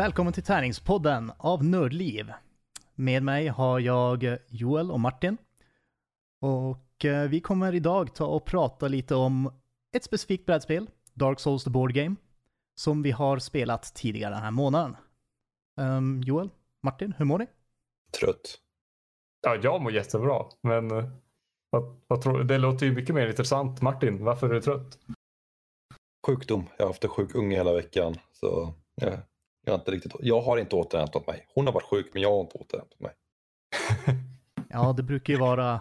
Välkommen till Tärningspodden av Nördliv. Med mig har jag Joel och Martin. Och eh, vi kommer idag ta och prata lite om ett specifikt brädspel, Dark Souls The Board Game, som vi har spelat tidigare den här månaden. Um, Joel, Martin, hur mår ni? Trött. Ja, jag mår jättebra, men uh, vad, vad tror, det låter ju mycket mer intressant. Martin, varför är du trött? Sjukdom. Jag har haft en sjuk unge hela veckan. Så ja, jag, har inte riktigt, jag har inte återhämtat mig. Hon har varit sjuk, men jag har inte återhämtat mig. ja, det brukar ju vara...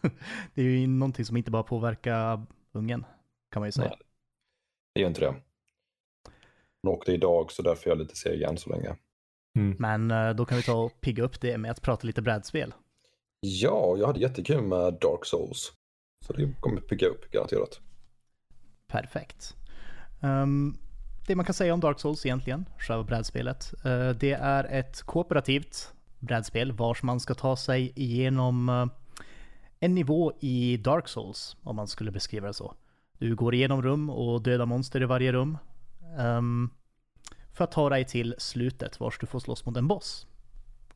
det är ju någonting som inte bara påverkar ungen, kan man ju säga. Nej, det gör inte det. Hon åkte idag, så därför är jag lite seg än så länge. Mm. Men eh, då kan vi ta och pigga upp det med att prata lite brädspel. Ja, jag hade jättekul med Dark Souls. Så det kommer pigga upp garanterat. Perfekt. Um, det man kan säga om Dark Souls egentligen, själva brädspelet, eh, det är ett kooperativt brädspel vars man ska ta sig igenom eh, en nivå i Dark Souls, om man skulle beskriva det så. Du går igenom rum och dödar monster i varje rum. Um, för att ta dig till slutet vars du får slåss mot en boss.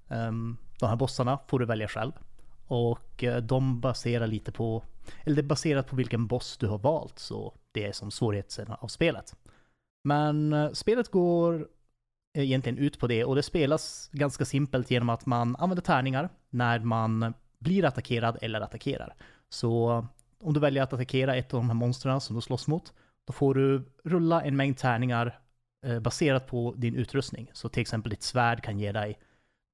Um, de här bossarna får du välja själv. Och eh, de baserar lite på, eller det är baserat på vilken boss du har valt, så det är som svårigheten av spelet. Men eh, spelet går eh, egentligen ut på det och det spelas ganska simpelt genom att man använder tärningar när man blir attackerad eller attackerar. Så om du väljer att attackera ett av de här monstren som du slåss mot, då får du rulla en mängd tärningar eh, baserat på din utrustning. Så till exempel ditt svärd kan ge dig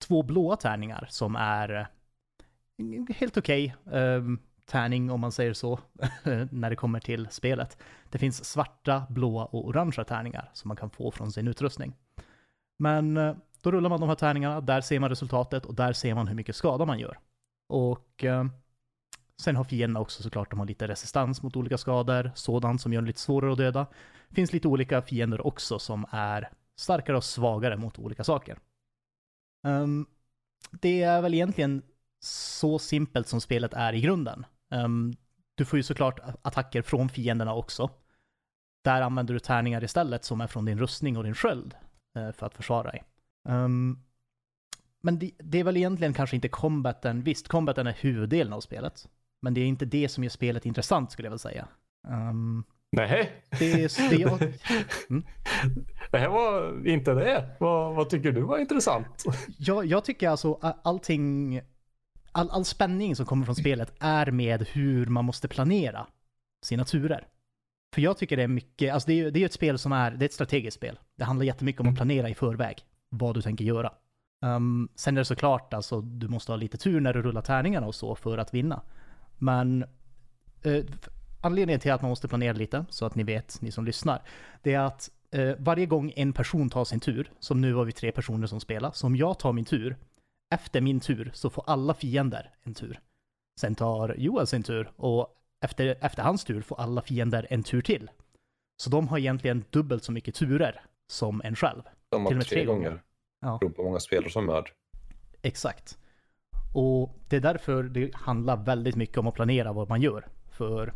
två blåa tärningar som är helt okej okay, tärning om man säger så, när det kommer till spelet. Det finns svarta, blåa och orangea tärningar som man kan få från sin utrustning. Men eh, då rullar man de här tärningarna, där ser man resultatet och där ser man hur mycket skada man gör. Och eh, Sen har fienderna också såklart, de har lite resistans mot olika skador, sådant som gör det lite svårare att döda. Det finns lite olika fiender också som är starkare och svagare mot olika saker. Um, det är väl egentligen så simpelt som spelet är i grunden. Um, du får ju såklart attacker från fienderna också. Där använder du tärningar istället som är från din rustning och din sköld uh, för att försvara dig. Um, men det, det, är väl egentligen kanske inte combaten, visst combaten är huvuddelen av spelet. Men det är inte det som gör spelet intressant skulle jag väl säga. Um, Nej. Det, det, jag... mm. det här var inte det. Vad, vad tycker du var intressant? Jag, jag tycker alltså allting, all, all spänning som kommer från spelet är med hur man måste planera sina turer. För jag tycker det är mycket, alltså det är ju det är ett spel som är, det är ett strategiskt spel. Det handlar jättemycket om att mm. planera i förväg vad du tänker göra. Um, sen är det såklart, alltså du måste ha lite tur när du rullar tärningarna och så för att vinna. Men eh, anledningen till att man måste planera lite, så att ni vet, ni som lyssnar, det är att eh, varje gång en person tar sin tur, som nu har vi tre personer som spelar, så om jag tar min tur, efter min tur så får alla fiender en tur. Sen tar Joel sin tur och efter, efter hans tur får alla fiender en tur till. Så de har egentligen dubbelt så mycket turer som en själv. De har till tre, tre gånger. gånger. Ja. Beror på många spelare som är. Exakt. Och det är därför det handlar väldigt mycket om att planera vad man gör. För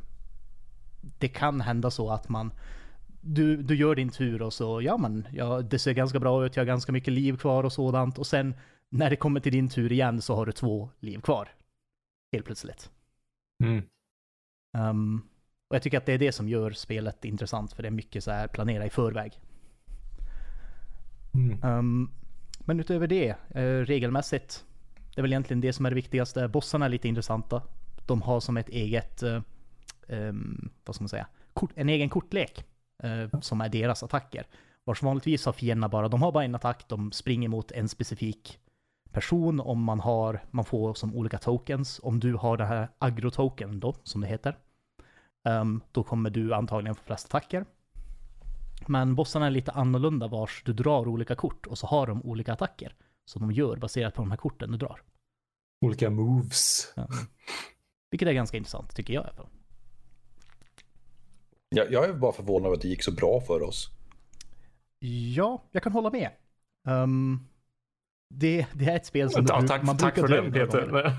det kan hända så att man du, du gör din tur och så, ja men, ja, det ser ganska bra ut, jag har ganska mycket liv kvar och sådant. Och sen när det kommer till din tur igen så har du två liv kvar. Helt plötsligt. Mm. Um, och jag tycker att det är det som gör spelet intressant, för det är mycket så här planera i förväg. Mm. Um, men utöver det, eh, regelmässigt, det är väl egentligen det som är det viktigaste. Bossarna är lite intressanta. De har som ett eget, eh, um, vad ska man säga, kort, en egen kortlek eh, som är deras attacker. Vars vanligtvis har fienderna bara, de har bara en attack, de springer mot en specifik person om man har, man får som olika tokens. Om du har den här agro-token då, som det heter, um, då kommer du antagligen få flest attacker. Men bossarna är lite annorlunda vars du drar olika kort och så har de olika attacker som de gör baserat på de här korten du drar. Olika moves. Ja. Vilket är ganska intressant tycker jag i alla fall. Ja, jag är bara förvånad över att det gick så bra för oss. Ja, jag kan hålla med. Um, det, det, är ett spel som ja, tack, man tack för den Peter.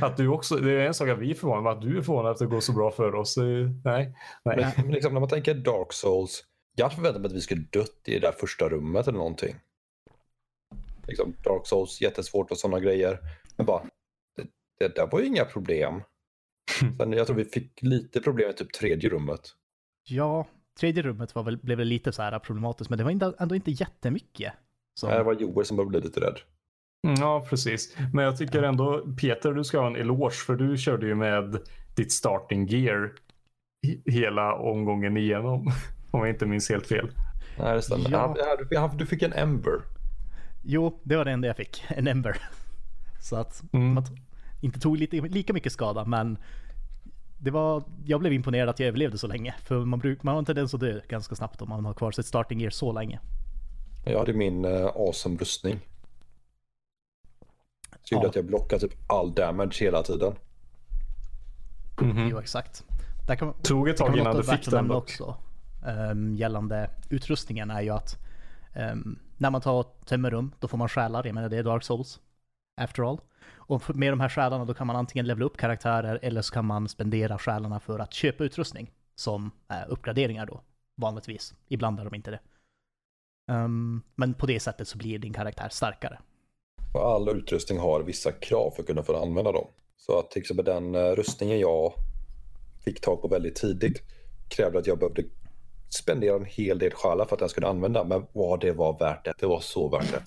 att du också, det är en sak att vi är förvånade, att du är förvånad att det går så bra för oss. Nej, nej. Men, liksom, när man tänker Dark Souls, Jag hade förväntat mig att vi skulle dött i det där första rummet eller någonting. Liksom Dark Souls, jättesvårt och sådana grejer. Men bara, det, det där var ju inga problem. Sen, jag tror vi fick lite problem i typ tredje rummet. Ja, tredje rummet var väl, blev väl lite så här problematiskt, men det var inte, ändå inte jättemycket. Så, Det var Joel som började bli lite rädd. Mm, Ja, precis. Men jag tycker ändå, Peter, du ska ha en eloge för du körde ju med ditt starting gear he- hela omgången igenom. Om jag inte minns helt fel. Nej, det stämmer. Ja. Ja. Du, fick en Ember. Jo, det var det enda jag fick, en Ember. Så att Mm. man inte tog lite, lika mycket skada, men det var, jag blev imponerad att jag överlevde så länge. För man, bruk, man har en tendens att dö ganska snabbt om man har kvar sitt starting gear så länge. Jag hade min uh, awesome rustning. Så gjorde Ja. att jag blockade typ all damage hela tiden. Mhm. Jo, exakt. Där kan, Tog ett det tag innan du fick den dock. också. ehm, gällande utrustningen är ju att ehm, när man tar tömmer rum, då får man själar. Jag menar det är Dark Souls. After all. Och med de här själarna då kan man antingen levela upp karaktärer eller så kan man spendera själarna för att köpa utrustning. Som är uppgraderingar då, vanligtvis. Ibland är de inte det. Ehm, men på det sättet så blir din karaktär starkare. Och all utrustning har vissa krav för att kunna få använda dem. Så att till exempel den eh, rustningen jag fick tag på väldigt tidigt krävde att jag behövde spendera en hel del själar för att den skulle använda. Men vad det var värt det. Det var så värt det.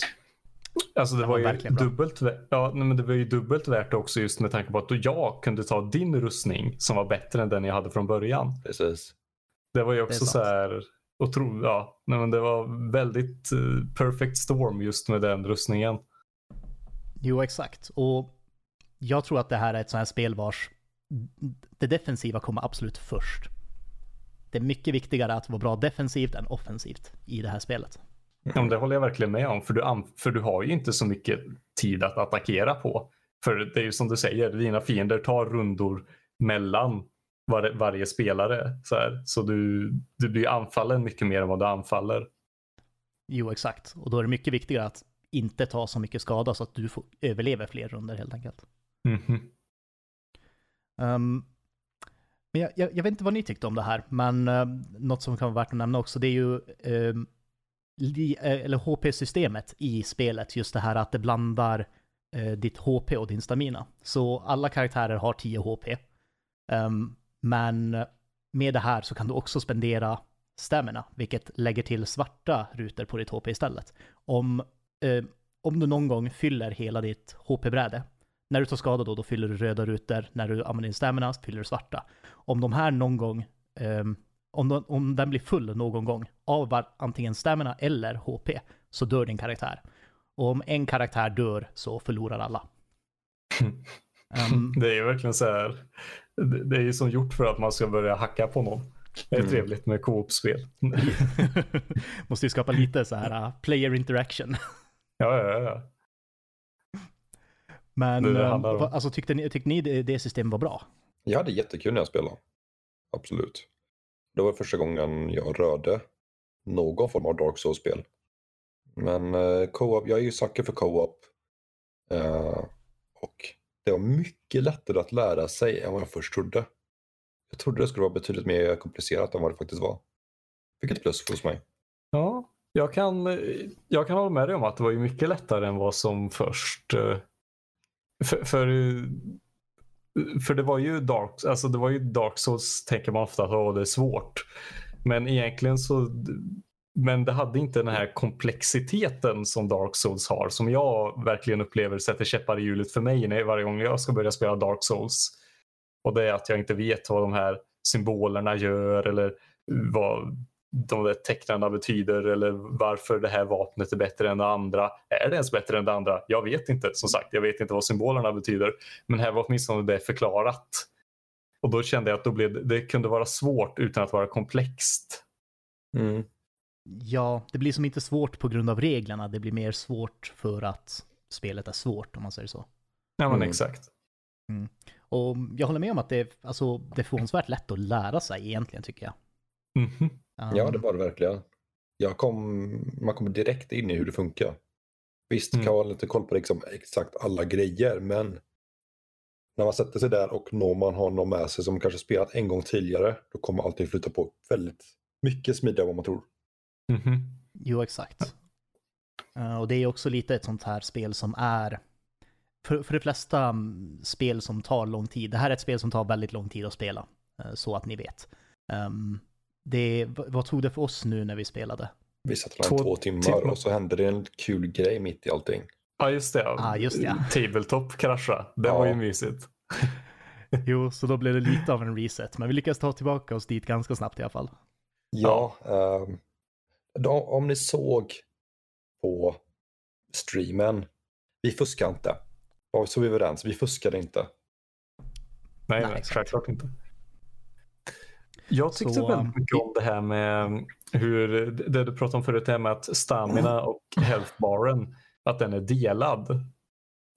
Alltså det Ja, var ju verkligen bra. dubbelt, ja, men det var ju dubbelt värt det också just med tanke på att jag kunde ta din rustning som var bättre än den jag hade från början. Precis. Det var ju också så här otro, ja, nej, men det var väldigt eh, perfect storm just med den rustningen. Jo, exakt. Och jag tror att det här är ett sånt här spel vars det defensiva kommer absolut först. Det är mycket viktigare att vara bra defensivt än offensivt i det här spelet. Ja, det håller jag verkligen med om för du, för du har ju inte så mycket tid att attackera på. För det är ju som du säger, dina fiender tar rundor mellan var, varje spelare. Så, här. så du, du blir anfallen mycket mer än vad du anfaller. Jo, exakt. Och då är det mycket viktigare att inte ta så mycket skada så att du får överleva fler runder helt enkelt. Mhm. Ehm, men jag, jag, jag vet inte vad ni tyckte om det här, men uh, något som kan vara värt att nämna också, det är ju li, eh, eller HP-systemet i spelet. Just det här att det blandar eh, ditt HP och din stamina. Så alla karaktärer har 10 HP. Ehm, men med det här så kan du också spendera stamina, vilket lägger till svarta rutor på ditt HP istället. Om, eh, om du någon gång fyller hela ditt HP-bräde, när du tar skada då, då fyller du röda rutor. När du använder din stamina fyller du svarta. Om de här någon gång, ehm, om, de, om den blir full någon gång av var, antingen stamina eller HP, så dör din karaktär. Och om en karaktär dör så förlorar alla. Ehm, Det är verkligen så här. Det är ju som gjort för att man ska börja hacka på någon. Det är Mm. trevligt med co-op-spel. måste ju skapa lite så här uh, player interaction. Ja, ja, ja. Men Det är det det alltså, tyckte ni, tyckte ni det, det systemet var bra? Jag hade jättekul när jag spelade. Absolut. Det var första gången jag rörde någon form av Dark Souls-spel. Men eh, co-op, jag är ju sucker för co-op. Eh, och det var mycket lättare att lära sig än vad jag först trodde. Jag trodde det skulle vara betydligt mer komplicerat än vad det faktiskt var. Vilket plus hos mig. ja jag, kan, jag kan hålla med dig om att det var ju mycket lättare än vad som först. Eh, för, för, för det var ju Dark, alltså det var ju Dark Souls tänker man ofta att det är svårt. Men egentligen så men det hade inte den här komplexiteten som Dark Souls har som jag verkligen upplever sätter käppar i hjulet för mig när, varje gång jag ska börja spela Dark Souls. Och det är att jag inte vet vad de här symbolerna gör eller vad de där tecknarna betyder eller varför det här vapnet är bättre än det andra. Är det ens bättre än det andra? Jag vet inte. Som sagt, jag vet inte vad symbolerna betyder. Men här var åtminstone det förklarat. Och då kände jag att då blev, det kunde vara svårt utan att vara komplext. Mm. Ja, det blir som inte svårt på grund av reglerna, det blir mer svårt för att spelet är svårt om man säger så. Ja men Mm. exakt. Och jag håller med om att det är, alltså, det är förvånansvärt lätt att lära sig egentligen tycker jag. Ja, Um, det var det verkligen. Jag kom, man kommer direkt in i hur det funkar. Visst Mm. kan man ha lite koll på liksom exakt alla grejer, men när man sätter sig där och når man har någon med sig som kanske spelat en gång tidigare, då kommer allting flytta på väldigt mycket smidigare än vad man tror. Mhm. Jo, exakt. Eh, och det är också lite ett sånt här spel som är, för, för de flesta mm, spel som tar lång tid, det här är ett spel som tar väldigt lång tid att spela, eh, så att ni vet. Ehm, det, vad tog det för oss nu när vi spelade? Vi satt där Två två timmar timmar. och så hände det en kul grej mitt i allting. Ja, just det. Ah, just det. Tabletop krascha. Det Ja. var ju mysigt. Jo, så då blev det lite av en reset, men vi lyckades ta tillbaka oss dit ganska snabbt i alla fall. Ja, ehm, då, om ni såg på streamen, vi fuskar inte. Var så vi överens, vi fuskade inte. Nej, Nej, nej självklart inte. Jag tyckte Så, väldigt um, mycket om det här med hur, det du pratade om förut, det här med att stamina och health baren, att den är delad.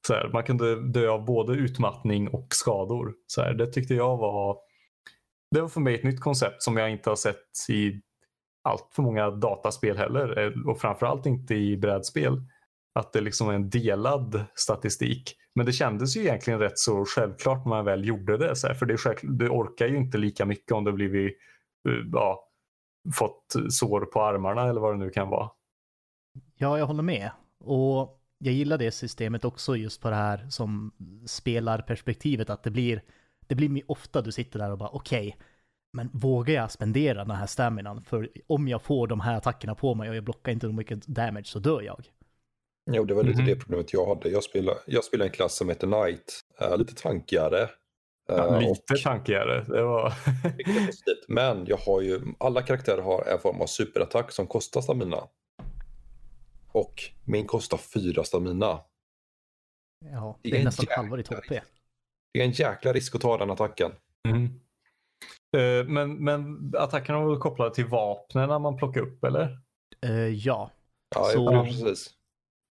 Så här, man kunde dö av både utmattning och skador. Så här, det tyckte jag var, det var för mig ett nytt koncept som jag inte har sett i allt för många dataspel heller eh, och framförallt inte i brädspel. Att det liksom är en delad statistik. Men det kändes ju egentligen rätt så självklart när man väl gjorde det. Så här, för det, är det orkar ju inte lika mycket om det blivit eh, ja, fått sår på armarna eller vad det nu kan vara. Ja, jag håller med. Och jag gillar det systemet också just på det här som spelarperspektivet, att det blir, det blir ofta du sitter där och bara okej, men vågar jag spendera den här staminan? För om jag får de här attackerna på mig och jag blockar inte så mycket damage så dör jag. Jo, det var lite Mhm. det problemet jag hade. Jag spelar, jag spelar en klass som heter Knight, eh, lite tankigare. Ja, eh, lite och- tankigare. Det var... är. Men jag har ju, alla karaktärer har en form av superattack som kostar stamina. Och min kostar fyra stamina. Ja, Det det är är en nästan halva ditt HP. Det är en jäkla risk att ta den attacken. Mm. Eh, Men, men attackerna var väl kopplade till vapnen man plockar upp eller? Eh, ja, Ja, Så- ja precis.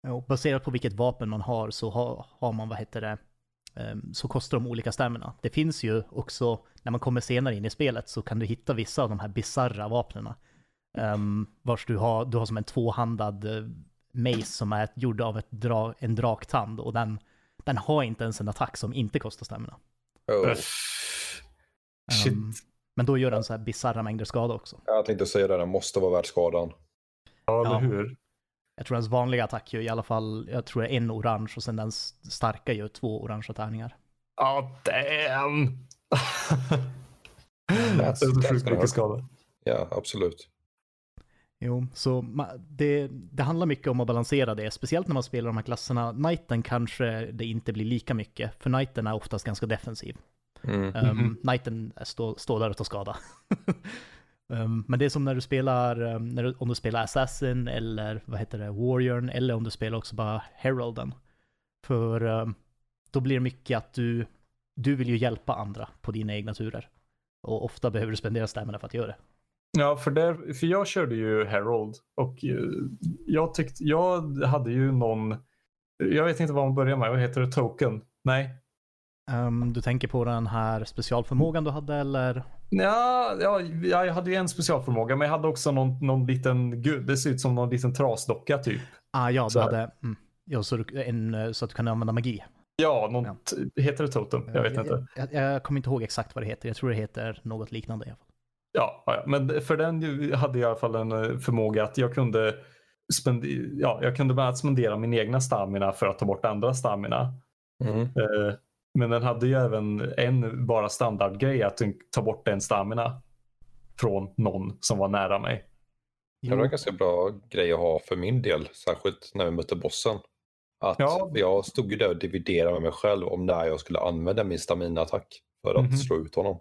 och baserat på vilket vapen man har så har, har man, vad heter det, ehm, så kostar de olika stamina. Det finns ju också, när man kommer senare in i spelet så kan du hitta vissa av de här bizarra vapnena. Um, vars du har, du har som en tvåhandad uh, mace som är gjord av ett dra, en draktand och den, den har inte ens en attack som inte kostar stamina. Oh. Shit. Ehm, men då gör den så här bizarra mängder skada också. Jag tänkte säga det, den måste vara värd skadan. Ja, eller ja. hur? Jag tror ens vanliga attack gör i alla fall, jag tror det är en orange och sen den starka gör två orangea tärningar. Ja, damn! det är så sjukt mycket skada. Ja, absolut. Jo, så det, det handlar mycket om att balansera det, speciellt när man spelar de här klasserna. Knighten kanske det inte blir lika mycket, för Knighten är oftast ganska defensiv. Mm. Um. Knighten är stå, står där och tar skada. um, men det är som när du spelar, um, när du, om du spelar Assassin eller vad heter det, Warriorn, eller om du spelar också bara Heralden. För um, då blir det mycket att du, du vill ju hjälpa andra på dina egna turer. Och ofta behöver du spendera stamina för att göra det. Ja, för, där, för jag körde ju Herald och eh, jag tyckte, jag hade ju någon, jag vet inte vad man börjar med, vad heter det, token? Nej. Um, du tänker på den här specialförmågan du hade eller? Ja, ja, ja, jag hade ju en specialförmåga, men jag hade också någon, någon liten, gud, det ser ut som någon liten trasdocka typ. Ah, ja, du Så hade, mm, ja, så, du, en, eh, så att du kan använda magi. Ja, någon, Ja. heter det totem? Jag vet inte. Jag, jag, jag kommer inte ihåg exakt vad det heter. Jag tror det heter något liknande i alla fall. Ja, ja, men för den hade jag i alla fall en eh, förmåga att jag kunde spendera, ja, jag kunde bland annat spendera min egna stamina för att ta bort andra stamina. Mm. Eh, Men den hade ju även en bara standardgrej att ta bort en stamina från någon som var nära mig. Det var en ganska bra grej att ha för min del, särskilt när vi mötte bossen. Att Ja. Jag stod ju där och dividerade med mig själv om när jag skulle använda min stamina-attack för att Mhm. slå ut honom.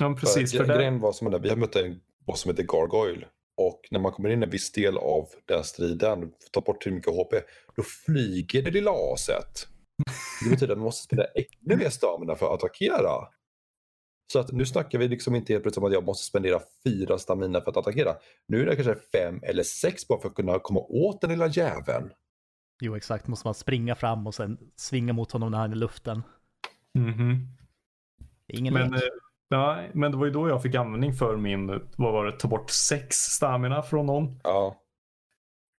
Ja, precis. För För det, Grejen var som att vi har mött en boss som heter Gargoyle. Och när man kommer in i en viss del av den striden, tar bort till mycket HP, då flyger det lilla aset. Det betyder att man måste spela ännu mer stamina för att attackera. Så att nu snackar vi liksom inte helt plötsligt om att jag måste spendera fyra stamina för att attackera. Nu är det kanske fem eller sex bara för att kunna komma åt den lilla jäveln. Jo, exakt. Måste man springa fram och sen svinga mot honom när han är i luften. Det är ingen men, lek. eh, nej, men det var ju då jag fick användning för min, vad var det, ta bort sex stamina från någon. Ja,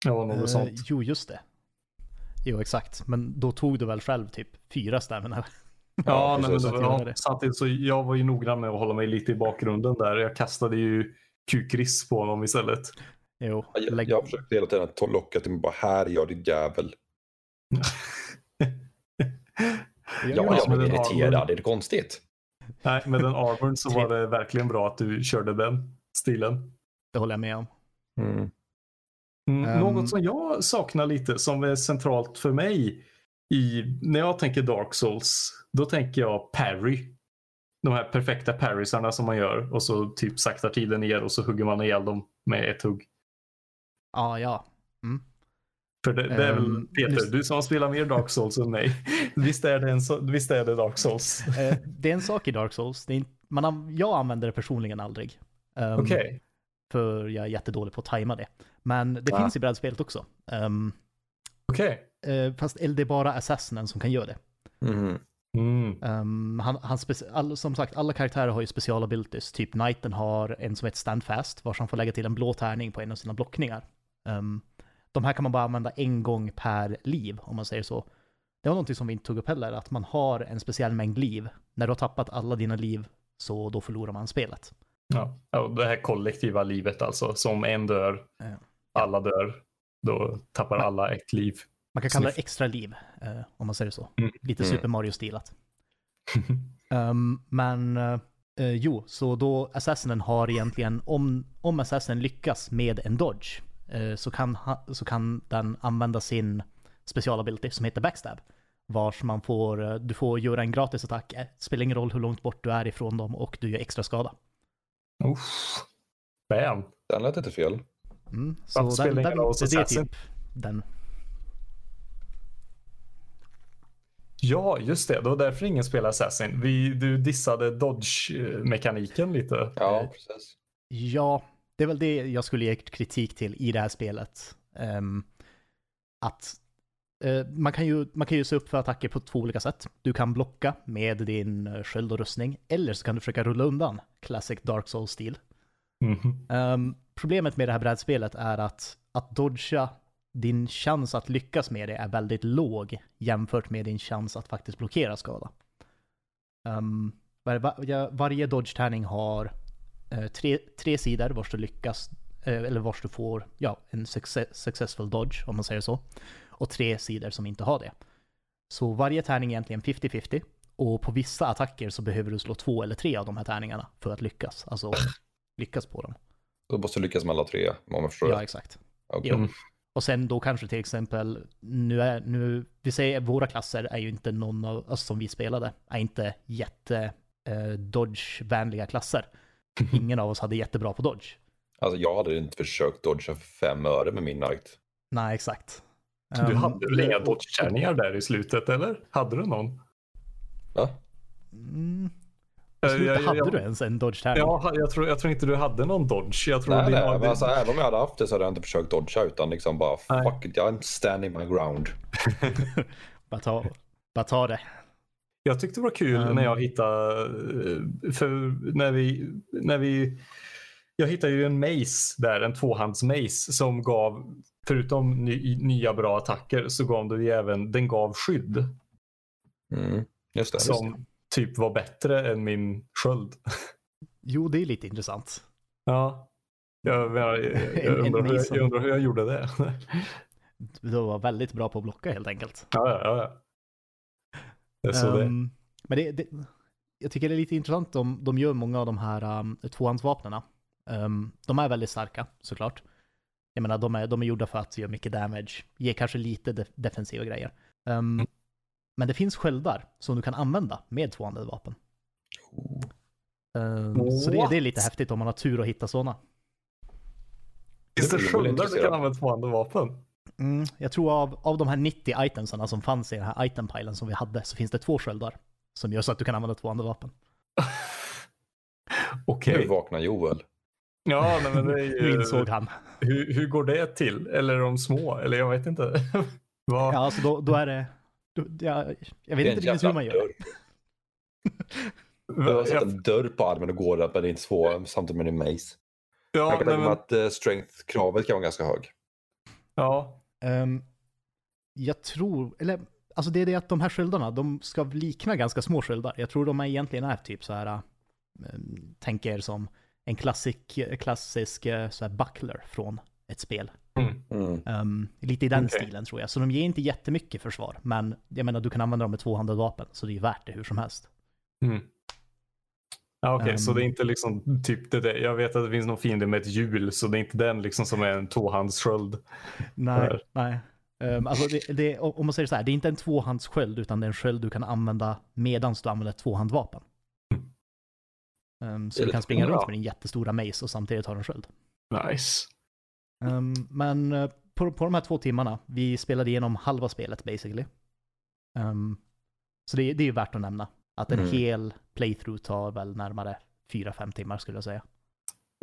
Ja, något Eh, sånt. jo, just det. Jo, exakt. Men då tog du väl själv typ fyra stamina? Ja, men göra ja, samtidigt så jag var ju noggrann med att hålla mig lite i bakgrunden där. Jag kastade ju kukriss på honom istället. Jo, Jag, lägg- jag försökte hela tiden ta- locka till mig bara här gör ditt jävel. jag Ja, jag så. men blev irriterad. Är det konstigt? Nej, med den armorn så var det verkligen bra att du körde den stilen. Det håller jag med om. Mm. Mm, Ehm. Något som jag saknar lite som är centralt för mig i, när jag tänker Dark Souls, då tänker jag parry. De här perfekta parrysarna som man gör och så typ saktar tiden ner och så hugger man ihjäl dem med ett hugg. Ja, ja. För det, det är väl Ehm, Peter, just- du som spelar mer Dark Souls än mig. Visst är det, en, visst är det Dark Souls? Eh, det är en sak i Dark Souls. Det är, in- man, an- jag använder det personligen aldrig. Um, Okej. För jag är jättedålig på att tajma det. Men det Ah. finns i brädspelet också. Um, Okej. eh, fast det är bara assassinen som kan göra det. Mhm. Mm. Um, han, han all, som sagt, alla karaktärer har ju specialabilities. Typ Knighten har en som heter Standfast, vars han får lägga till en blå tärning på en av sina blockningar. Um, de här kan man bara använda en gång per liv, om man säger så. Det var någonting som vi inte tog upp heller, att man har en speciell mängd liv. När du har tappat alla dina liv, så då förlorar man spelet. Ja. Det här kollektiva livet alltså. Som en dör, Ja. alla dör. Då tappar alla ett liv. Man kan kalla det extra liv, eh, om man säger så. Mm. Lite Mm. Super Mario-stilat. Um, men eh, eh, jo, så då Assassinen har egentligen, om, om Assassinen lyckas med en dodge, eh, så, kan ha, så kan den använda sin specialability som heter Backstab. Vars man får, du får göra en gratis attack, eh, spelar ingen roll hur långt bort du är ifrån dem och du gör extra skada. Uff. Bam. Den lät inte fel. Mm, så Varför spelar ingen roll hos det är Assassin? typ den. Ja, just det. Det var därför ingen spelar Assassin. Vi, du dissade dodge-mekaniken lite. Ja, precis. Ja, det är väl det jag skulle ge kritik till i det här spelet. Ehm, att eh, man, kan ju, man kan ju se upp för attacker på två olika sätt. Du kan blocka med din eh, sköld och rustning, eller så kan du försöka rulla undan. Classic Dark Souls-stil. Mhm. Ehm, problemet med det här brädspelet är att, att dodga, din chans att lyckas med det är väldigt låg jämfört med din chans att faktiskt blockera skada. Um, var, var, varje dodge-tärning har eh, tre, tre sidor vars du lyckas, eh, eller vars du får ja, en success, successful dodge, om man säger så. Och tre sidor som inte har det. Så varje tärning är egentligen 50-50. Och på vissa attacker så behöver du slå två eller tre av de här tärningarna för att lyckas. Alltså lyckas på dem. Då måste du lyckas med alla tre, om jag förstår Ja, exakt. Okej. Jo. Och sen då kanske till exempel, nu är, nu, vi säger våra klasser är ju inte någon av oss som vi spelade, är inte jätte eh, dodge-vänliga klasser. Ingen av oss hade jättebra på dodge. Alltså jag hade inte försökt dodga för fem öre med min knight. Nej, exakt. Du Um, hade väl inga dodge-tärningar där i slutet, eller? Hade du någon? Va? Mm, Eh, slutet jag- jag- hade jag- du ens en dodge-tärning? Ja, jag tror, jag tror inte du hade någon dodge. Jag tror Nej, nej, men alltså, även om jag hade haft det så hade jag inte försökt dodga utan liksom bara Nej. fuck it, I'm standing my ground. bara, ta, bara ta det. Jag tyckte det var kul Um. när jag hittade, eh, för när vi, när vi, jag hittade ju en mace där, en tvåhands-mace som gav, förutom ny, nya bra attacker så gav den ju även, den gav skydd Mm. Just det. Just det. som typ var bättre än min sköld. Jo, det är lite intressant. Ja. Jag, jag, jag, en undrar, hur, mason. jag undrar hur jag gjorde det. Du var väldigt bra på att blocka helt enkelt. ja, ja, ja, ja. Jag såg det. Ehm, Men det, det, jag tycker det är lite intressant, de, de gör många av de här um, tvåhandsvapnena. Um, de är väldigt starka såklart. Jag menar, de är, de är gjorda för att göra mycket damage, ge kanske lite de, defensiva grejer. Um, Men det finns sköldar som du kan använda med tvåhandade vapen. Um, så det, det är lite häftigt om man har tur att hitta sådana. Finns det sköldar du kan använda tvåhandade vapen? Mm, jag tror av, av de här 90 itemsarna som fanns i den här itempilen som vi hade så finns det två sköldar. Som gör så att du kan använda tvåhandade vapen. Okej. Nu vaknar Joel. Ja, nej, men det är ju... insåg han. Hur, hur går det till? Eller är de små? Eller jag vet inte. Vad? Ja, alltså då, då är det... Då, jag, jag vet Det är inte riktigt hur man gör. dörr. Du har satt en dörr på armen och går där med din två samtidigt med din mace. ja, jag kan tänka mig men, att eh, strength-kravet kan vara ganska hög. ja, Ehm, jag tror, eller alltså det är det att de här sköldarna, de ska likna ganska små sköldar. Jag tror de är egentligen är typ så här, um, tänker som en klassik, klassisk eh, så här buckler från ett spel. Mm. Um, lite i den Okej. stilen tror jag. Så de ger inte jättemycket försvar. Men jag menar, du kan använda dem med tvåhandade vapen. Så det är ju värt det hur som helst. Mm. Ja, Okej, så Ehm. det är inte liksom typ det där. Jag vet att det finns någon fiende med ett hjul, så det är inte den liksom som är en tvåhandssköld. Nej, nej. Um, alltså det, det, om man säger så här, det är inte en tvåhandssköld utan det är en sköld du kan använda medan du använder ett tvåhandvapen. Um, så du kan springa runt bra. med din jättestora mace och samtidigt ha en sköld. Nice. Um, men eh, på, på de här två timmarna, vi spelade igenom halva spelet basically. Um, så det, det är ju värt att nämna. Att en Mm. hel playthrough tar väl närmare 4-5 timmar skulle jag säga.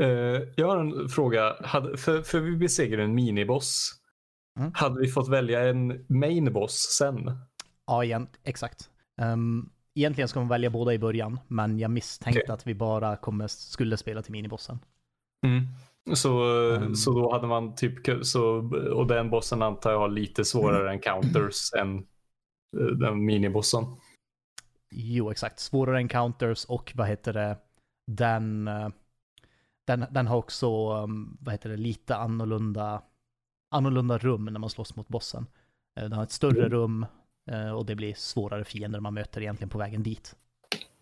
Eh, jag har en fråga. Hade, för, för vi besegrade en miniboss. Mm. Hade vi fått välja en main boss sen? Ja, igen, exakt. Um, egentligen ska man välja båda i början, men jag misstänkte Okej. att vi bara kommer, skulle spela till minibossen. Så, Mm. så då hade man typ, så, och den bossen antar jag har lite svårare encounters än eh, den minibossen. Jo, exakt. Svårare encounters och vad heter det, den, eh, den, den har också, um, vad heter det, lite annorlunda, annorlunda rum när man slåss mot bossen. Eh, Den har ett större Mm. rum och det blir svårare fiender man möter egentligen på vägen dit.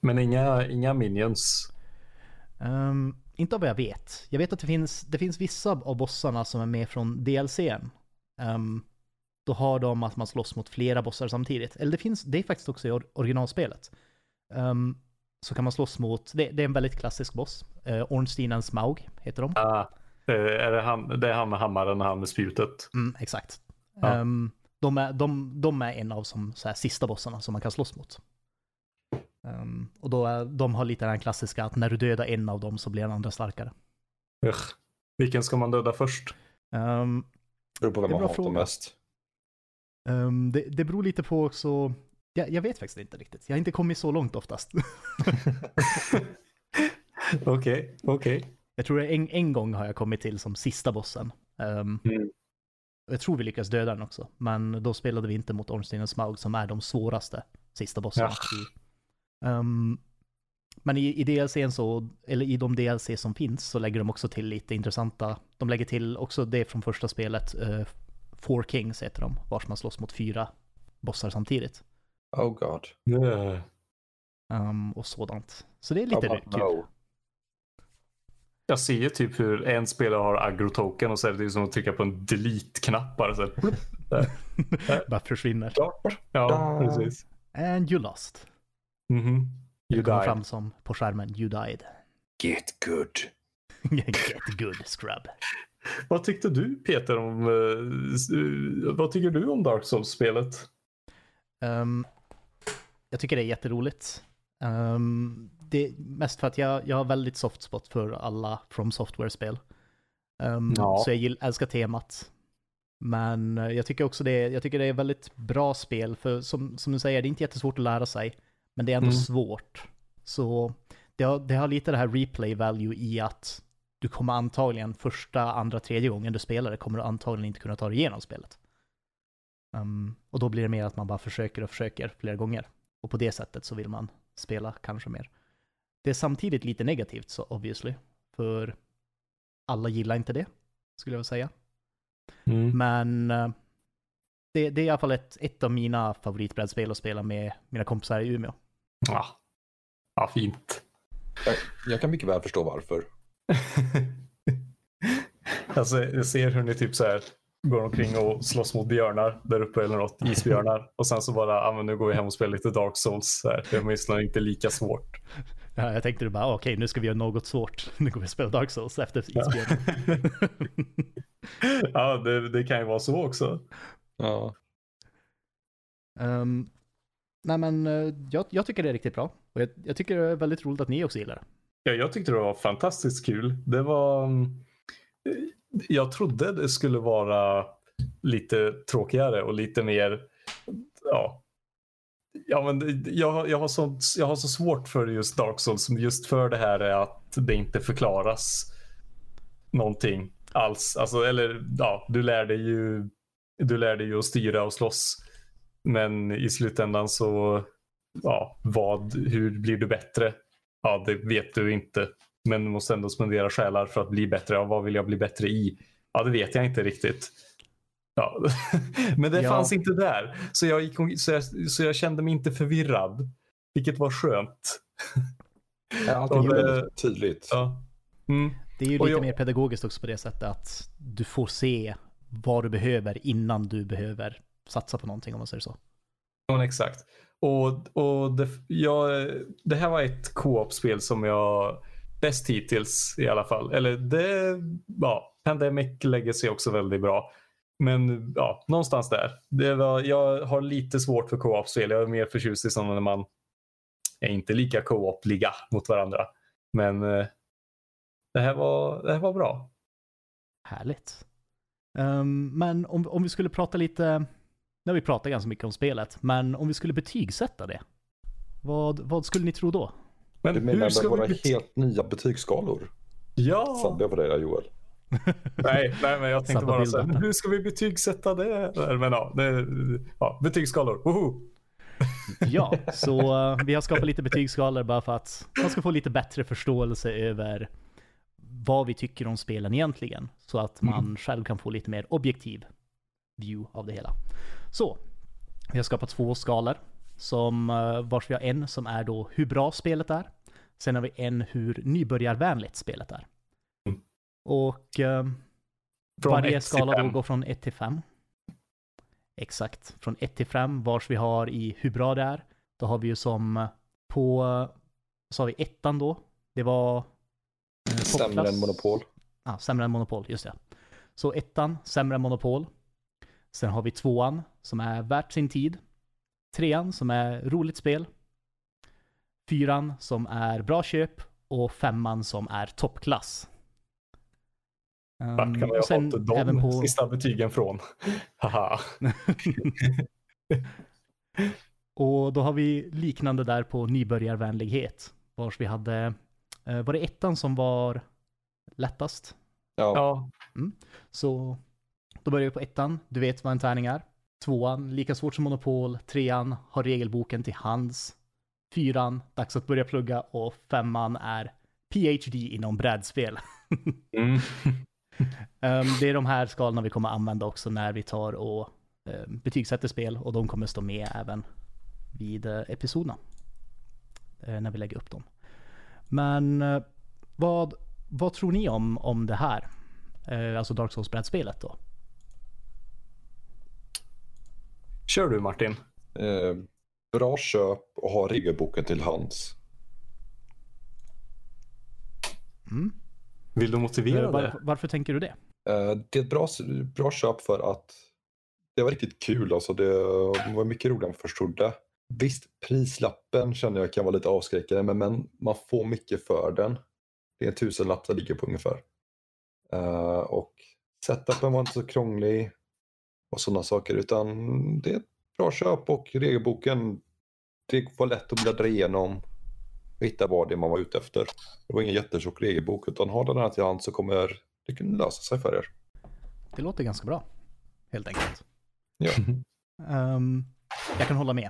Men inga, inga minions. Ehm, inte av vad jag vet. Jag vet att det finns, det finns vissa av bossarna som är med från DLCn. Um, då har de att man slåss mot flera bossar samtidigt. Eller det finns, det är faktiskt också i or- originalspelet. Ehm, så kan man slåss mot, det, det är en väldigt klassisk boss. Uh, Ornstein and Smaug heter de. Ah, eh, är det, han, det är han med hammaren och han med spjutet. Mm, exakt. Ja. Ehm, de, är, de, de är en av som, så här, sista bossarna som man kan slåss mot. Ehm, och då är, de har lite den klassiska att när du dödar en av dem så blir den andra starkare. Ugh. Vilken ska man döda först? Ehm, Beror på vem Det är man hatar fråga. mest. Ehm, det, det beror lite på också, jag, jag vet faktiskt inte riktigt. Jag har inte kommit så långt oftast. Okej, okej. jag tror en, en gång har jag kommit till som sista bossen. Ehm, Mm. Jag tror vi lyckas döda den också, men då spelade vi inte mot Ornstein och Smaug som är de svåraste sista bossarna. Ja. Ehm, men i, i DLCn så, eller i de DLC som finns så lägger de också till lite intressanta, de lägger till också det från första spelet, uh, Four Kings heter de, vars man slåss mot fyra bossar samtidigt. Oh god. Eh, Ehm, och sådant. Så det är lite kul. no. Jag ser ju typ hur en spelare har aggro-token och så är det som att trycka på en delete-knapp bara. Så här, plupp. Bara försvinner. Klart. Ja, precis. And you lost. Mhm. You Det kommer died. fram som på skärmen, you died. Get good. Get good scrub. Vad tyckte du Peter om, eh, vad tycker du om Dark Souls-spelet? Ehm, jag tycker det är jätteroligt. Um, det är mest för att jag, jag har väldigt soft spot för alla From Software-spel. Ehm, Ja. Så jag gill, älskar temat. Men eh, jag tycker också det, jag tycker det är väldigt bra spel, för som, som du säger, det är inte jättesvårt att lära sig, men det är ändå Mm. svårt. Så det har, det har lite det här replay value i att du kommer antagligen första, andra, tredje gången du spelar det kommer du antagligen inte kunna ta dig igenom spelet. Ehm, och då blir det mer att man bara försöker och försöker flera gånger. Och på det sättet så vill man spela kanske mer. Det är samtidigt lite negativt så obviously. För alla gillar inte det, skulle jag säga. Mm. Men eh, det, det är i alla fall ett, ett av mina favoritbrädspel att spela med mina kompisar i Umeå. Ja. ja, fint. Jag, jag kan mycket väl förstå varför. alltså, jag ser hur ni typ så här går omkring och slåss mot björnar där uppe eller något, isbjörnar. Och sen så bara, ah, men nu går vi hem och spelar lite Dark Souls. Här. Det är åtminstone inte lika svårt. Ja, jag tänkte bara, okej, nu ska vi göra något svårt. Nu går vi och spela Dark Souls efter isbjörnen. ja, det, det kan ju vara så också. Ja. Ehm, nej men, eh, jag, jag tycker det är riktigt bra. Och jag, jag tycker det är väldigt roligt att ni också gillar det. Ja, jag tyckte det var fantastiskt kul. Det var... mm, Jag trodde det skulle vara lite tråkigare och lite mer... Ja, ja men jag, har- jag, har så, jag har så svårt för just Dark Souls. Just för det här är att det inte förklaras någonting alls. Alltså, eller ja, du lär dig ju, du lär dig ju att styra och slåss. Men i slutändan så, ja, vad, hur blir du bättre? Ja, det vet du inte. Men du måste ändå spendera själar för att bli bättre. Ja, vad vill jag bli bättre i? Ja, det vet jag inte riktigt. Ja. Men det Ja. fanns inte där. Så jag, gick, så, jag, så jag kände mig inte förvirrad. Vilket var skönt. Allting är väldigt tydligt. Ja. Mm. Det är ju lite jag- mer pedagogiskt också på det sättet att du får se vad du behöver innan du behöver satsa på någonting om man säger så. Ja, exakt. Och, och det, jag, det här var ett co-op-spel som jag bäst hittills i alla fall. Eller det, ja, Pandemic lägger sig också väldigt bra. Men ja, någonstans där. Det var, jag har lite svårt för co-op-spel. Jag är mer förtjust i sådana när man är inte lika co-op-liga mot varandra. Men eh, det, här var, det här var bra. Härligt. Ehm, men om, om vi skulle prata lite, har vi pratat ganska mycket om spelet, men om vi skulle betygsätta det, vad, vad skulle ni tro då? Men Du menar hur ska med våra helt nya betygsskalor? Ja! Jag på där Joel? Nej, nej, men jag tänkte bara så här, hur ska vi betygsätta det? Men ja, det, ja betygsskalor. Woho! Ja, så eh, vi har skapat lite betygsskalor bara för att man ska få lite bättre förståelse över vad vi tycker om spelen egentligen. Så att man själv kan få lite mer objektiv view av det hela. Så, vi har skapat två skalor. Som, eh, vars vi har en som är då hur bra spelet är. Sen har vi en hur nybörjarvänligt spelet är. Och eh, Från varje ett till skala då fem. går från 1 till 5. Exakt, från 1 till 5 vars vi har i hur bra det är. Då har vi ju som på, så har vi ettan då. Det var eh, Sämre än Monopol. Ja, sämre än Monopol, just det. Så ettan, sämre än Monopol. Sen har vi tvåan som är värt sin tid. Trean som är roligt spel. Fyran som är bra köp. Och femman som är toppklass. Vart kan Um, man ha sen fått de även på... sista betygen från? Haha. och då har vi liknande där på nybörjarvänlighet. Vars vi hade, eh, var det ettan som var lättast? Ja, Ja, Så då börjar vi på ettan, du vet vad en tärning är. Tvåan, lika svårt som Monopol. Trean, har regelboken till hands. Fyran, dags att börja plugga. Och femman är PhD inom brädspel. mm. Ehm, det är de här skalorna vi kommer använda också när vi tar och uh, betygsätter spel. Och de kommer stå med även vid uh, episoderna. eh, när vi lägger upp dem. Men eh, vad, vad tror ni om, om det här? Alltså Dark Souls-brädspelet då? Kör du Martin. eh, bra köp och ha regelboken till hands. Mm. Vill du motivera Eh, var, det? varför tänker du det? Eh, det är ett bra, bra köp för att det var riktigt kul. Alltså det var mycket roligare än jag först trodde. Visst, prislappen känner jag kan vara lite avskräckande, men, men man får mycket för den. Det är en tusenlapp det ligger på ungefär. Eh, och setupen var inte så krånglig och sådana saker, utan det är ett bra köp och regelboken, det var lätt att bläddra igenom och hitta vad det man var ute efter. Det var ingen jättetjock regelbok, utan har den här till hand så kommer det kunna lösa sig för er. Det låter ganska bra. Helt enkelt. Ja. Ehm, jag kan hålla med.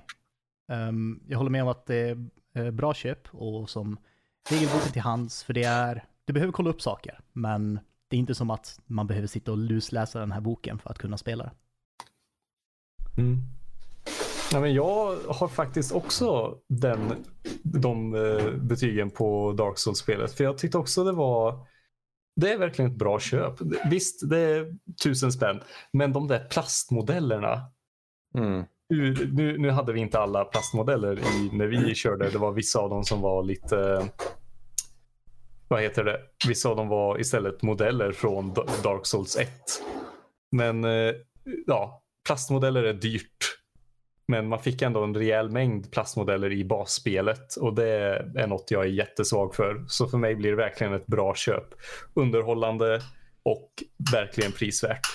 Ehm, jag håller med om att det är eh, bra köp och som regelboken till hands. För det är, du behöver kolla upp saker. Men det är inte som att man behöver sitta och lusläsa den här boken för att kunna spela det. Mm. Ja, men jag har faktiskt också den, de eh, betygen på Dark Souls-spelet. För jag tyckte också det var... Det är verkligen ett bra köp. Visst, det är tusen spänn. Men de där plastmodellerna. Mm. Nu, nu, hade vi inte alla plastmodeller i, när vi körde. Det var vissa av dem som var lite... Vad heter det? Vissa av dem var istället modeller från Da- Dark Souls 1. Men eh, ja, plastmodeller är dyrt. Men man fick ändå en rejäl mängd plastmodeller i basspelet och det är något jag är jättesvag för. Så för mig blir det verkligen ett bra köp. Underhållande och verkligen prisvärt.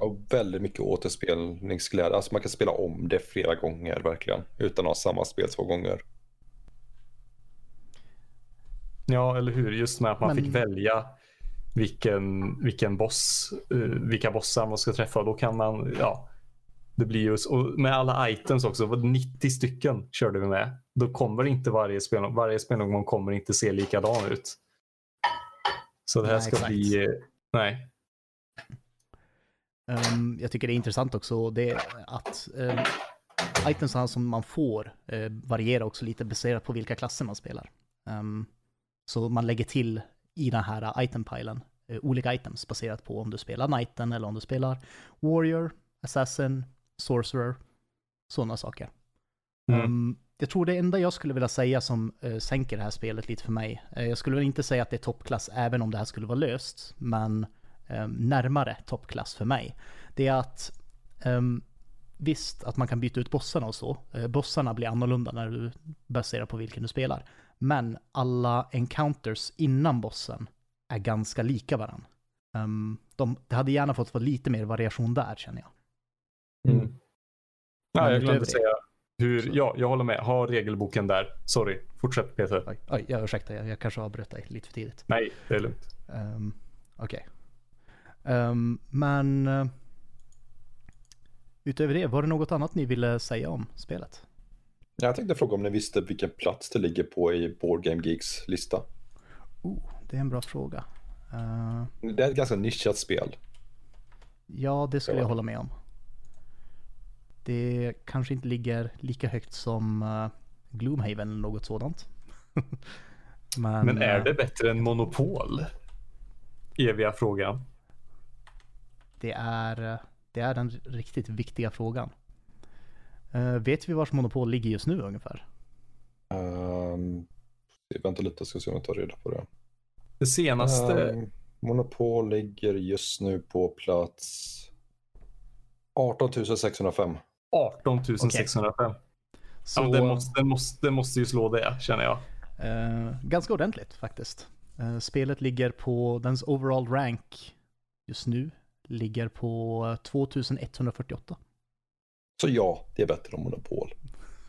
Och väldigt mycket återspelningsglädje. Alltså man kan spela om det flera gånger verkligen. Utan att ha samma spel två gånger. Ja, eller hur? Just med att man Men- fick välja vilken, vilken boss, eh, vilka bossar man ska träffa. Då kan man, ja. Det blir ju, och med alla items också, vad 90 stycken körde vi med. Då kommer inte varje spel, varje spelomgång kommer inte se likadan ut. Så det här Nej, ska exakt. bli, nej. Um, jag tycker det är intressant också det att um, itemsen som man får uh, varierar också lite baserat på vilka klasser man spelar. Um, så man lägger till i den här itempilen uh, olika items baserat på om du spelar knighten eller om du spelar warrior, assassin, sorcerer, sådana saker. Mm. Um, jag tror det enda jag skulle vilja säga som uh, sänker det här spelet lite för mig, uh, jag skulle väl inte säga att det är toppklass även om det här skulle vara löst, men um, närmare toppklass för mig, det är att um, visst att man kan byta ut bossarna och så, uh, bossarna blir annorlunda när du baserar på vilken du spelar, men alla encounters innan bossen är ganska lika varandra. Um, de, det hade gärna fått vara lite mer variation där känner jag. Mm. Ja, jag glömde säga hur, ja, jag håller med. Ha regelboken där. Sorry, fortsätt Peter. Oj, oj jag ursäkta, jag, jag kanske avbröt dig lite för tidigt. Nej, det är lugnt. Um, Okej. Okay. Um, ehm, men uh, utöver det, var det något annat ni ville säga om spelet? Jag tänkte fråga om ni visste vilken plats det ligger på i Board Game Geeks lista. Oh, det är en bra fråga. Uh, det är ett ganska nischat spel. Ja, det skulle ja. jag hålla med om. Det kanske inte ligger lika högt som uh, Gloomhaven eller något sådant. Men, Men, är det bättre än Monopol? Eviga frågan. Det är, det är den riktigt viktiga frågan. Uh, vet vi vars Monopol ligger just nu ungefär? Um, vänta lite, ska se om jag tar reda på det. Det senaste... Um, Monopol ligger just nu på plats 18 605. 18 605. Okay. Så... Ja, det, måste, det, måste, det måste ju slå det känner jag. Uh, ganska ordentligt faktiskt. Uh, spelet ligger på, dens overall rank just nu ligger på 2148. Så ja, det är bättre än Monopol.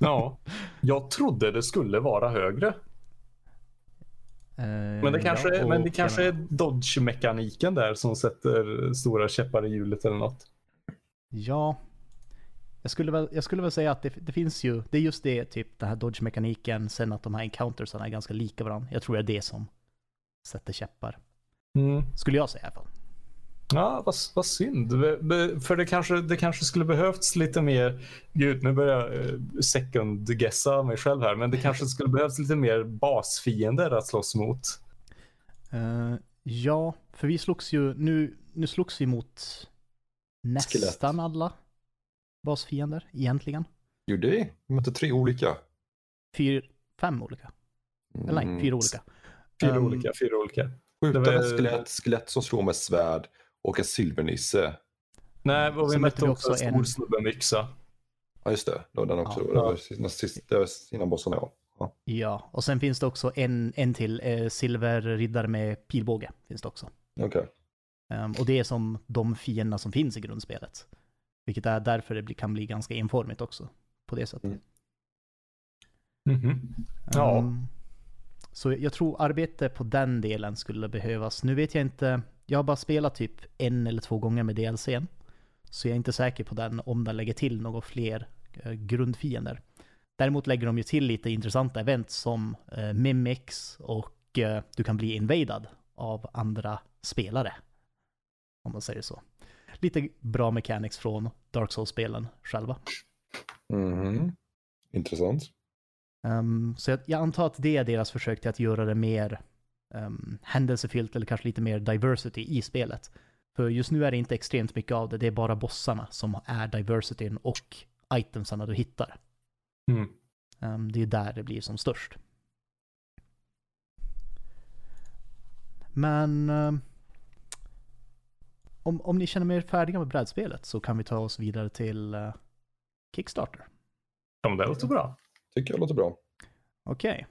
Ja, jag trodde det skulle vara högre. Uh, men det kanske, ja, men det kanske är dodge-mekaniken där som sätter stora käppar i hjulet eller något. Ja, jag skulle väl, jag skulle väl säga att det, det finns ju, det är just det, typ den här dodge-mekaniken, sen att de här encountersarna är ganska lika varandra. Jag tror det är det som sätter käppar. Mm. Skulle jag säga i alla fall. Ja, vad, vad synd. För det kanske, det kanske skulle behövts lite mer, gud nu börjar jag eh, second-guessa mig själv här, men det kanske skulle behövts lite mer basfiender att slåss mot. Uh, ja, för vi slogs ju, nu, nu slogs vi mot nästan Skelett. alla basfiender egentligen. Gjorde vi? Vi mötte tre olika. Fyra, fem olika. Eller nej, mm. fyra olika. Fyra um, olika, fyra olika. Skjutande var... skelett, skelett som slår med svärd och en silvernisse. Nej, och vi så mötte också en stor snubbe med yxa. Ja, just det. Det var den också. Ja. Det, var, det var innan bossen, ja. ja. Ja, och sen finns det också en, en till, eh, silverriddare med pilbåge. Finns det också. Okej. Okay. Um, och det är som de fienderna som finns i grundspelet. Vilket är därför det kan bli ganska informigt också. På det sättet. Mm. Mm -hmm. Ja. Um, så jag tror arbete på den delen skulle behövas. Nu vet jag inte, jag har bara spelat typ en eller två gånger med DLCn. Så jag är inte säker på den om den lägger till några fler uh, grundfiender. Däremot lägger de ju till lite intressanta event som uh, Mimics och uh, du kan bli invadad av andra spelare. Om man säger så lite bra mechanics från Dark Souls-spelen själva. Mm. Intressant. Um, så jag, jag, antar att det är deras försök till att göra det mer um, händelsefyllt eller kanske lite mer diversity i spelet. För just nu är det inte extremt mycket av det, det är bara bossarna som är diversityn och itemsarna du hittar. Mm. Um, det är där det blir som störst. Men om, om ni känner er färdiga med brädspelet så kan vi ta oss vidare till uh, Kickstarter. Ja, det låter bra. Tycker jag låter bra. Okej.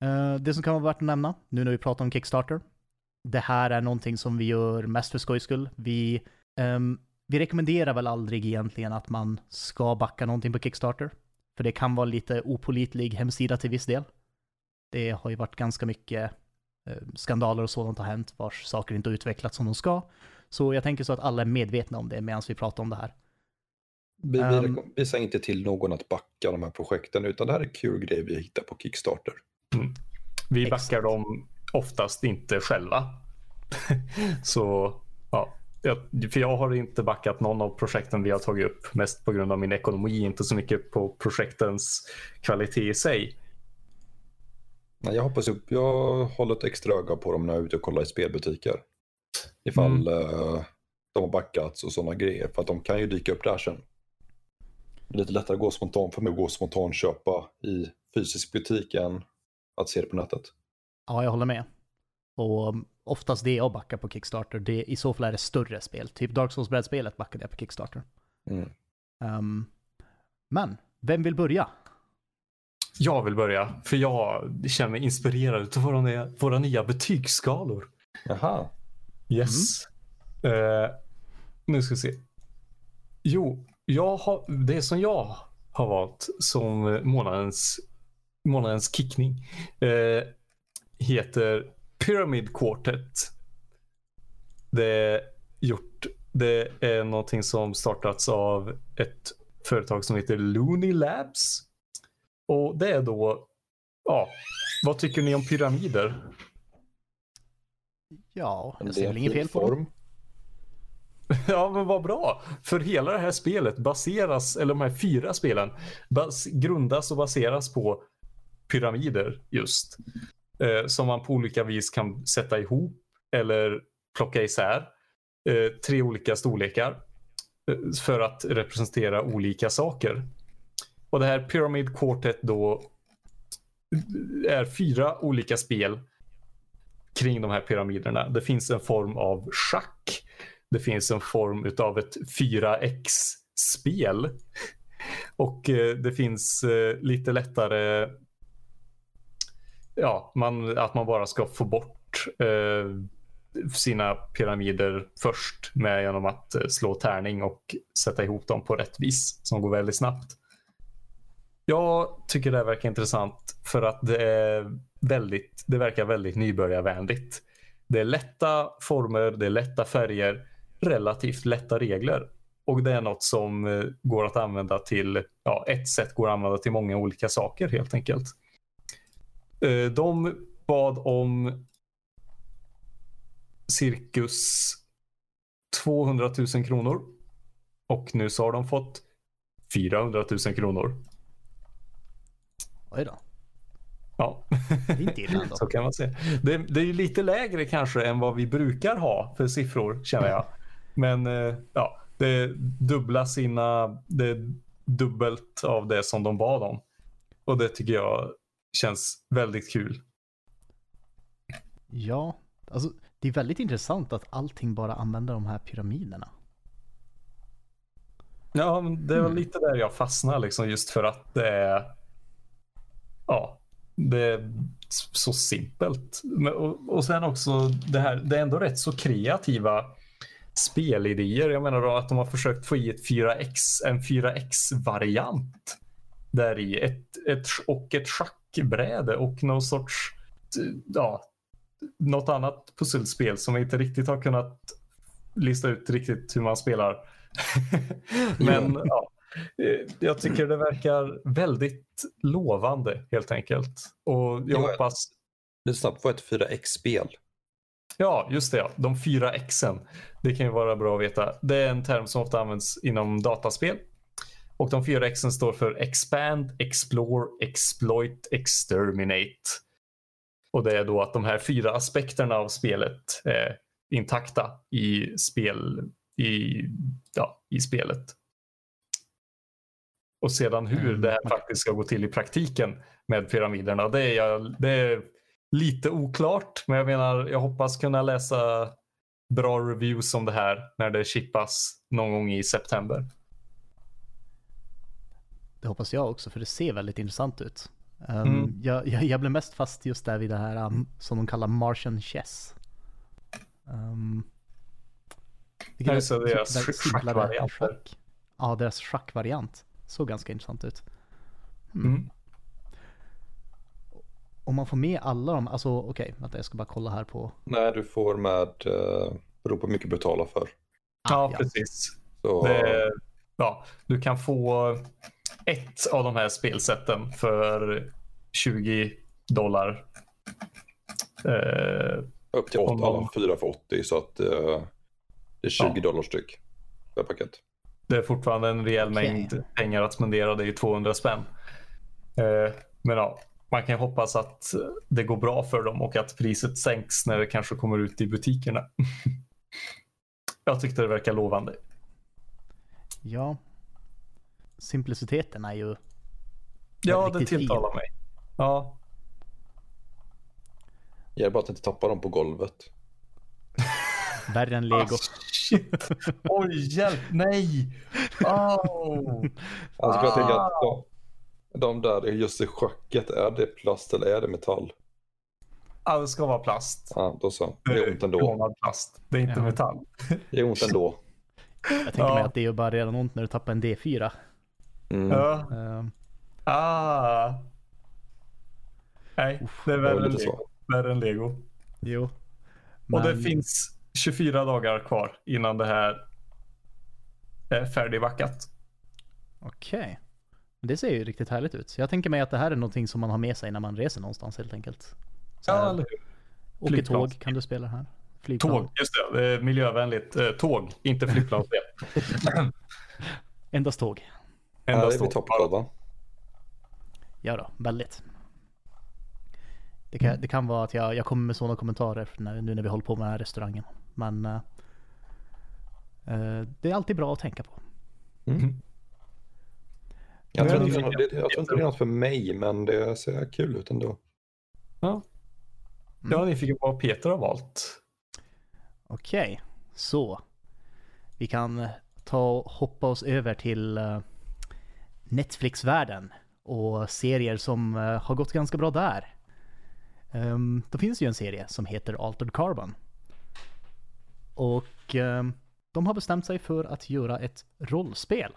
Okay. Uh, eh, det som kan vara värt att nämna, nu när vi pratar om Kickstarter. Det här är någonting som vi gör mest för skojs skull. Vi, um, vi rekommenderar väl aldrig egentligen att man ska backa någonting på Kickstarter. För det kan vara lite opolitlig hemsida till viss del. Det har ju varit ganska mycket uh, skandaler och sådant har hänt vars saker inte har utvecklats som de ska. Så jag tänker så att alla är medvetna om det medan vi pratar om det här. Vi, um, vi säger inte till någon att backa de här projekten, utan det här är kul grejer vi hittar på Kickstarter. Mm. Vi backar exakt. dem oftast inte själva. så, ja. jag, för jag har inte backat någon av projekten vi har tagit upp. Mest på grund av min ekonomi, inte så mycket på projektens kvalitet i sig. Nej, jag hoppas upp. Jag håller ett extra öga på dem när jag är ute och kollar i spelbutiker. Ifall Mm. eh, de har backats och sådana grejer. För att de kan ju dyka upp där sen. Det är lite lättare att gå spontant för mig att gå spontant köpa i fysisk butik än att se det på nätet. Ja, jag håller med. Och um, oftast det jag backar på Kickstarter, det, i så fall är det större spel. Typ Dark Souls-brädspelet backade jag på Kickstarter. Mm. Ehm, men, vem vill börja? Jag vill börja, för jag känner mig inspirerad av våra nya, våra nya betygsskalor. Jaha. Yes. Eh, nu ska vi se. Jo, jag har, det som jag har valt som månadens, månadens kickning eh, heter Pyramid Quartet. Det är, gjort, det är någonting som startats av ett företag som heter Looney Labs. Och det är då, ja, vad tycker ni om pyramider? Ja, jag det är ser väl inget fel på dem. form. Ja, men vad bra. För hela det här spelet baseras, eller de här fyra spelen, bas, grundas och baseras på pyramider just. Eh, som man på olika vis kan sätta ihop eller plocka isär. Eh, tre olika storlekar eh, för att representera olika saker. Och det här Pyramid Quartet då är fyra olika spel kring de här pyramiderna. Det finns en form av schack. Det finns en form utav ett 4X-spel. Och eh, det finns eh, lite lättare ja, man, att man bara ska få bort eh, sina pyramider först med genom att eh, slå tärning och sätta ihop dem på rätt vis som går väldigt snabbt. Jag tycker det här verkar intressant för att det, är väldigt, det verkar väldigt nybörjarvänligt. Det är lätta former, det är lätta färger, relativt lätta regler. Och det är något som eh, går att använda till, ja, ett sätt går att använda till många olika saker helt enkelt. Eh, de bad om cirkus 200 000 kronor. Och nu så har de fått 400 000 kronor. Oj då. Ja, Det är inte illa ändå. så kan man säga. Det, det är ju lite lägre kanske än vad vi brukar ha för siffror känner jag. Men eh, ja, det dubbla sina, det är dubbelt av det som de bad om. Och det tycker jag känns väldigt kul. Ja, alltså det är väldigt intressant att allting bara använder de här pyramiderna. Ja, det var lite där jag fastnade liksom just för att det är ja, det är så simpelt. Men, och, och sen också det här, det är ändå rätt så kreativa spelidéer. Jag menar då att de har försökt få i ett 4X, en 4X-variant där i ett, ett, och ett schackbräde och någon sorts, ja, något annat pusselspel som vi inte riktigt har kunnat lista ut riktigt hur man spelar. Men ja, jag tycker det verkar väldigt lovande helt enkelt. Och jag Ja, hoppas, Lite snabbt, vad ett 4X-spel? ja just det, ja, de fyra Xen. Det kan ju vara bra att veta. Det är en term som ofta används inom dataspel. Och de fyra Xen står för Expand, Explore, Exploit, Exterminate. Och det är då att de här fyra aspekterna av spelet är intakta i, spel, i, ja, i spelet. Och sedan hur Mm, det här faktiskt ska gå till i praktiken med pyramiderna, det är, jag, det är lite oklart. Men jag menar, jag hoppas kunna läsa bra reviews om det här när det chippas någon gång i september. Det hoppas jag också, för det ser väldigt intressant ut. Um, Mm. jag, jag, jag blev mest fast just där vid det här um, som de kallar Martian Chess. Um, är just det, typ deras väldigt sch- simplare schackvarianter. schack. Ja, deras schackvariant. Såg ganska intressant ut. Mm. Om man får med alla de, alltså okej, vänta jag ska bara kolla här på. Nej, du får med, uh, beror på hur mycket du betalar för. Ja, ja. precis. Så, Det, ja, du kan få ett av de här spelsätten för 20 dollar. Eh, upp till om 8, man- alla fyra för 80. Så att, eh, Det är 20 Ja. dollar styck per paket. Det är fortfarande en rejäl Okej. mängd pengar att spendera. Det är ju 200 spänn. Eh, men ja, man kan ju hoppas att det går bra för dem och att priset sänks när det kanske kommer ut i butikerna. Jag tyckte det verkar lovande. Ja. Simpliciteten är ju Ja, det riktigt fin. tilltalar mig. Ja, Jag är bara att inte tappa dem på golvet. värre än lego. Shit. Oj, hjälp, nej. Oh. Alltså jag tänker att de, de där, just i schacket, är det plast eller är det metall? Ja, det ska vara plast. Ja, då så. Det är ont ändå. Plast. Det är inte Ja. metall. Det är ont ändå. Jag tänker Ja. mig att det är ju bara redan ont när du tappar en D4. Mm. Ja. Ehm, Ah. Nej, det är Det var värre än, lego. värre än lego. jo. Och det Men- finns 24 dagar kvar innan det här är färdigbackat. Okej. Men Det ser ju riktigt härligt ut. Jag tänker mig att det här är någonting som man har med sig när man reser någonstans helt enkelt. Så Ja, eller hur? åker flygplan. tåg kan du spela här. Flygplan. Tåg, just det. det är miljövänligt. Eh, tåg, inte flygplansdel. Endast tåg. Ja, det Endast är vid tåg. toppkod va? Ja då, väldigt. Det kan, det kan vara att jag, jag kommer med sådana kommentarer när, nu när vi håller på med den här restaurangen. Men eh, eh, det är alltid bra att tänka på. Jag tror, inte, det är något- det, jag tror inte det är något för mig, men det ser kul ut ändå. Ja. Jag är nyfiken på vad Peter har valt. Okej, så. Vi kan ta och hoppa oss över till eh, Netflix-världen och serier som eh, har gått ganska bra där. Um, det finns ju en serie som heter Altered Carbon. Och ehm, de har bestämt sig för att göra ett rollspel.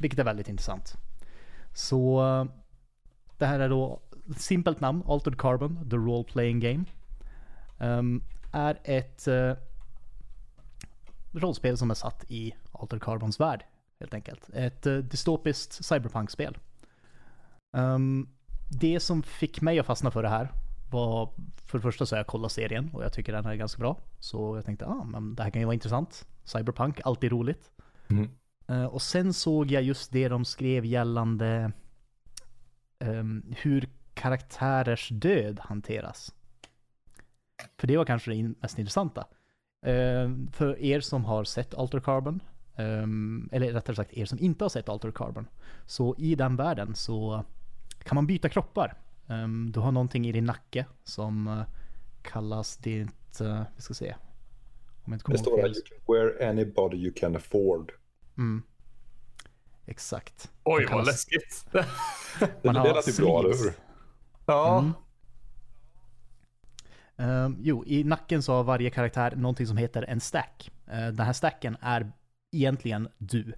Vilket är väldigt intressant. Så det här är då simpelt namn, Altered Carbon, The Role Playing Game. Ehm, är ett eh, rollspel som är satt i Altered Carbons värld. Helt enkelt. Ett uh, dystopiskt cyberpunk-spel. Ehm, det som fick mig att fastna för det här var för det första så har jag kollat serien och jag tycker den är ganska bra. Så jag tänkte, ah, men det här kan ju vara intressant. Cyberpunk, alltid roligt. Mm. Eh, och sen såg jag just det de skrev gällande ehm, hur karaktärers död hanteras. För det var kanske det mest intressanta. Ehm, för er som har sett Alter Carbon, ehm, eller rättare sagt er som inte har sett Alter Carbon, så i den världen så kan man byta kroppar. Ehm, du har någonting i din nacke som eh, kallas ditt, uh, vi ska se. Om jag inte Det står här, you can wear anybody you can afford. Mm. Exakt. Oj, De vad kallas- läskigt. Det, Man det har lät ju bra, eller hur? ja. Mm. Ehm, jo, i nacken så har varje karaktär någonting som heter en stack. Uh, den här stacken är egentligen du.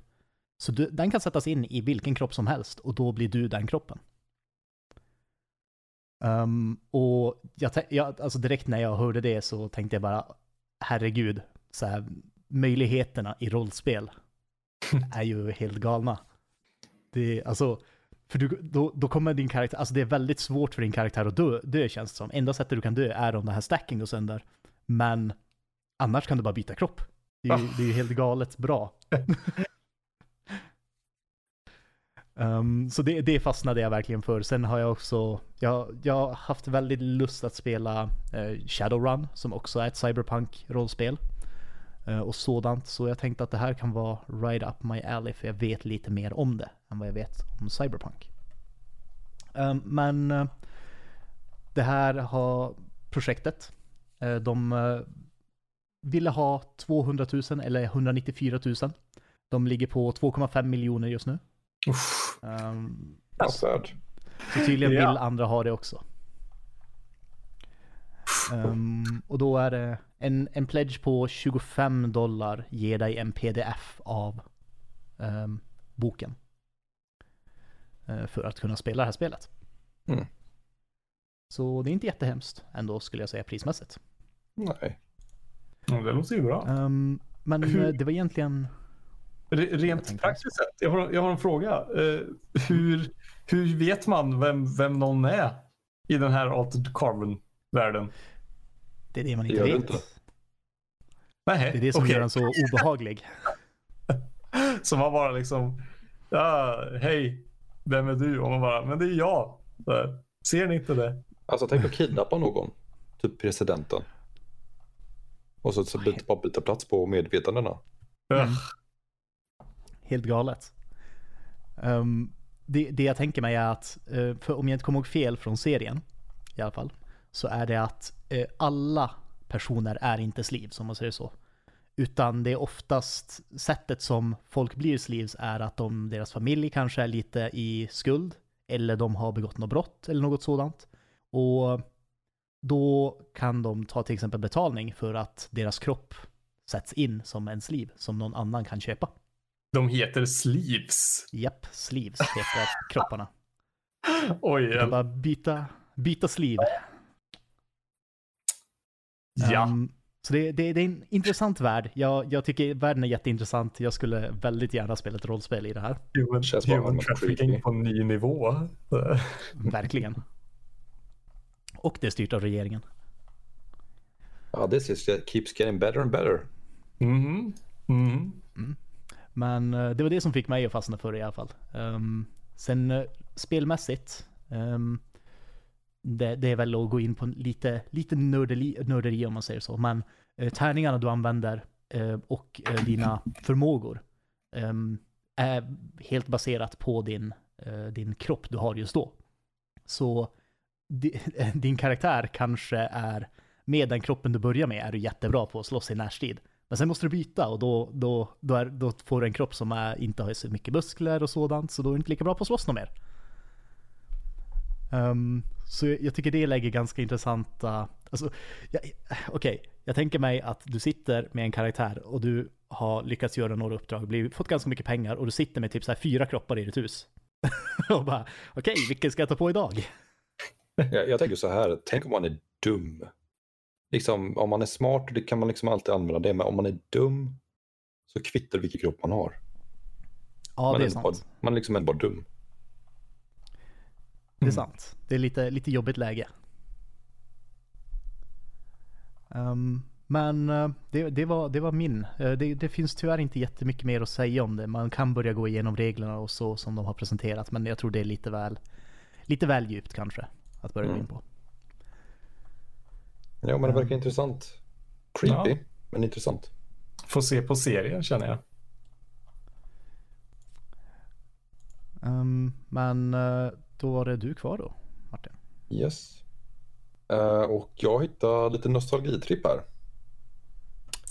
Så du, den kan sättas in i vilken kropp som helst och då blir du den kroppen. Ehm, och jag, jag, alltså direkt när jag hörde det så tänkte jag bara, herregud, så här, möjligheterna i rollspel är ju helt galna. Det, alltså, för du, då, då kommer din karaktär, alltså det är väldigt svårt för din karaktär att dö, dö känns det som. Enda sättet du kan dö är om den här stacken går sönder. Men annars kan du bara byta kropp. Det är ju, det är ju helt galet bra. Um, så det, det fastnade jag verkligen för. Sen har jag också, jag, jag har haft väldigt lust att spela uh, Shadowrun som också är ett cyberpunk-rollspel. Uh, och sådant. Så jag tänkte att det här kan vara right up my alley för jag vet lite mer om det än vad jag vet om cyberpunk. Um, men uh, det här har projektet. de ville ha 200 000 eller 194 000. De ligger på 2,5 miljoner just nu. Uff. Avsevärd. så tydligen Ja. vill andra ha det också. Ehm, och då är det en, en pledge på 25 dollar ger dig en pdf av ehm, boken. Eh, för att kunna spela det här spelet. Mm. Så det är inte jättehemskt ändå skulle jag säga prismässigt. Nej. Ja, Det låter ju bra. Ehm, men Hur- eh, det var egentligen... Rent praktiskt sett, jag har, jag har en fråga. Eh, hur, hur vet man vem, vem någon är i den här Altered Carbon-världen? Det är det man Det inte du vet. inte. Nej, Det är det som okej. gör den så obehaglig. Så man bara liksom, ja, hej, vem är du? Och man bara, men det är jag. Här, Ser ni inte det? Alltså tänk att kidnappa någon. Typ presidenten. Och så, så byta, bara byta plats på medvetandena. Ugh. Helt galet. Um, det, det jag tänker mig är att, eh, för om jag inte kommer ihåg fel från serien i alla fall, så är det att eh, alla personer är inte sleeves om man säger så. Utan det är oftast sättet som folk blir sleeves är att de, deras familj kanske är lite i skuld, eller de har begått något brott eller något sådant. Och då kan de ta till exempel betalning för att deras kropp sätts in som en sleeve som någon annan kan köpa. De heter sleeves. Japp, sleeves heter kropparna. Oj, Du bara byta, byta sleeve. ja. Ehm, så det, det, det är en intressant värld. Jag, jag tycker världen är jätteintressant. Jag skulle väldigt gärna spela ett rollspel i det här. Human, Känns human trafficking på en ny nivå. Verkligen. Och det är styrt av regeringen. Ja, this is keeps getting better and better. Mhm. Mhm. Men eh, det var det som fick mig att fastna för det i alla fall. Um, sen eh, spelmässigt, um, det, det är väl att gå in på lite, lite nörderi, nörderi om man säger så. Men uh, tärningarna du använder uh, och uh, dina förmågor um, är helt baserat på din, din kropp du har just då. Så di, din karaktär kanske är, med den kroppen du börjar med är du jättebra på att slåss i närstrid. Men sen måste du byta och då, då, då, är, då får du en kropp som är, inte har så mycket muskler och sådant, så då är du inte lika bra på att slåss något mer. Um, så jag, jag tycker det lägger ganska intressanta, alltså, Okej, okej, jag tänker mig att du sitter med en karaktär och du har lyckats göra några uppdrag, blivit, fått ganska mycket pengar och du sitter med typ så här fyra kroppar i ditt hus. och bara, okej, vilken ska jag ta på idag? Jag, jag tänker så här, tänk om man är dum. Liksom, om man är smart, det kan man liksom alltid använda det, men om man är dum så kvittar det vilken kropp man har. Ja, man det är är bara, sant. man är liksom är bara dum. Det är Mm. sant. Det är lite, lite jobbigt läge. Ehm, men eh, det, det, var, det var min. Eh, det, det finns tyvärr inte jättemycket mer att säga om det. Man kan börja gå igenom reglerna och så som de har presenterat. Men jag tror det är lite väl, lite väl djupt kanske att börja gå Mm. in på. Ja, men det verkar intressant. Creepy, Ja. men intressant. Får se på serien känner jag. Ehm, men eh, då var det du kvar då, Martin. Yes. Eh, och jag hittade lite nostalgitripp här.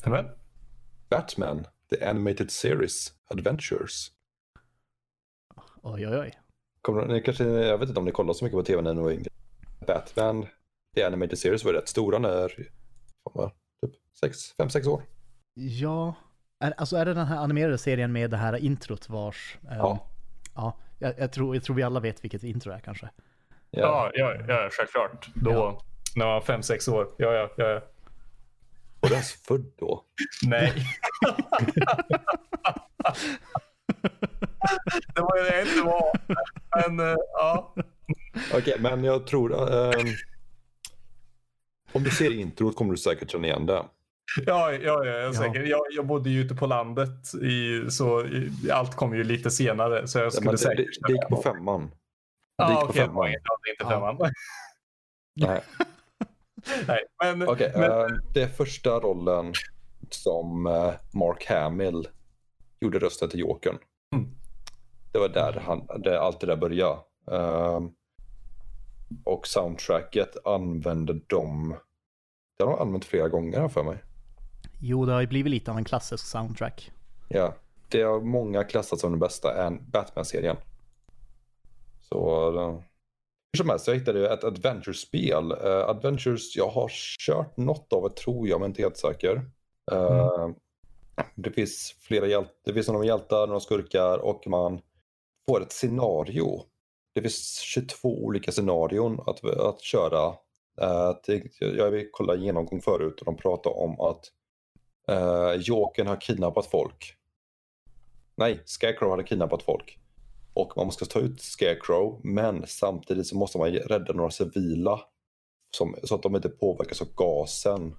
Men, Batman, The Animated Series Adventures. Oj, oj, oj. Kommer, ni kanske, jag vet inte om ni kollar så mycket på tv när ni var yngre. Batman, The Animated Series var rätt stora när, vad, typ 5-6 år. Ja, är, alltså är det den här animerade serien med det här introt vars... ehm, Ja. Ja, jag, jag, tror, jag tror vi alla vet vilket intro det är kanske. ja, ja, ja, självklart. Då, Ja. när man var fem, sex år. Ja, ja, ja. ja. Var du ens född då? Nej. det var ju det jag inte var. Men eh, ja. Okej, men jag tror... ehm, om du ser introt kommer du säkert känna igen det. Ja, ja, ja, jag, är Ja. säker. Jag, jag bodde ju ute på landet, i, så i, allt kom ju lite senare. Så jag Ja, skulle det, säkert... det, det gick på femman. Det Ja, på okej, det femman. var inte, femman. Nej. Nej, men, Okej, men ehm, det är första rollen som eh, Mark Hamill gjorde rösten till Jokern. Mm. Det var där han, det, allt det där började. Ehm, och soundtracket använde de... Det har de använt flera gånger för mig. Jo, det har ju blivit lite av en klassisk soundtrack. Ja, det har många klassat som den bästa Batman-serien. Så hur som helst, jag hittade ju ett adventure-spel. Uh, Adventures, jag har kört något av det tror jag, men inte helt säker. Eh, Det finns flera hjäl- det finns några hjältar, några skurkar och man får ett scenario. Det finns 22 olika scenarion att, att köra. Uh, till, jag vill kolla genomgång förut och de pratar om att eh, uh, Jokern har kidnappat folk. Nej, Scarecrow hade kidnappat folk. Och man måste ta ut Scarecrow, men samtidigt så måste man rädda några civila. Som, så att de inte påverkas av gasen.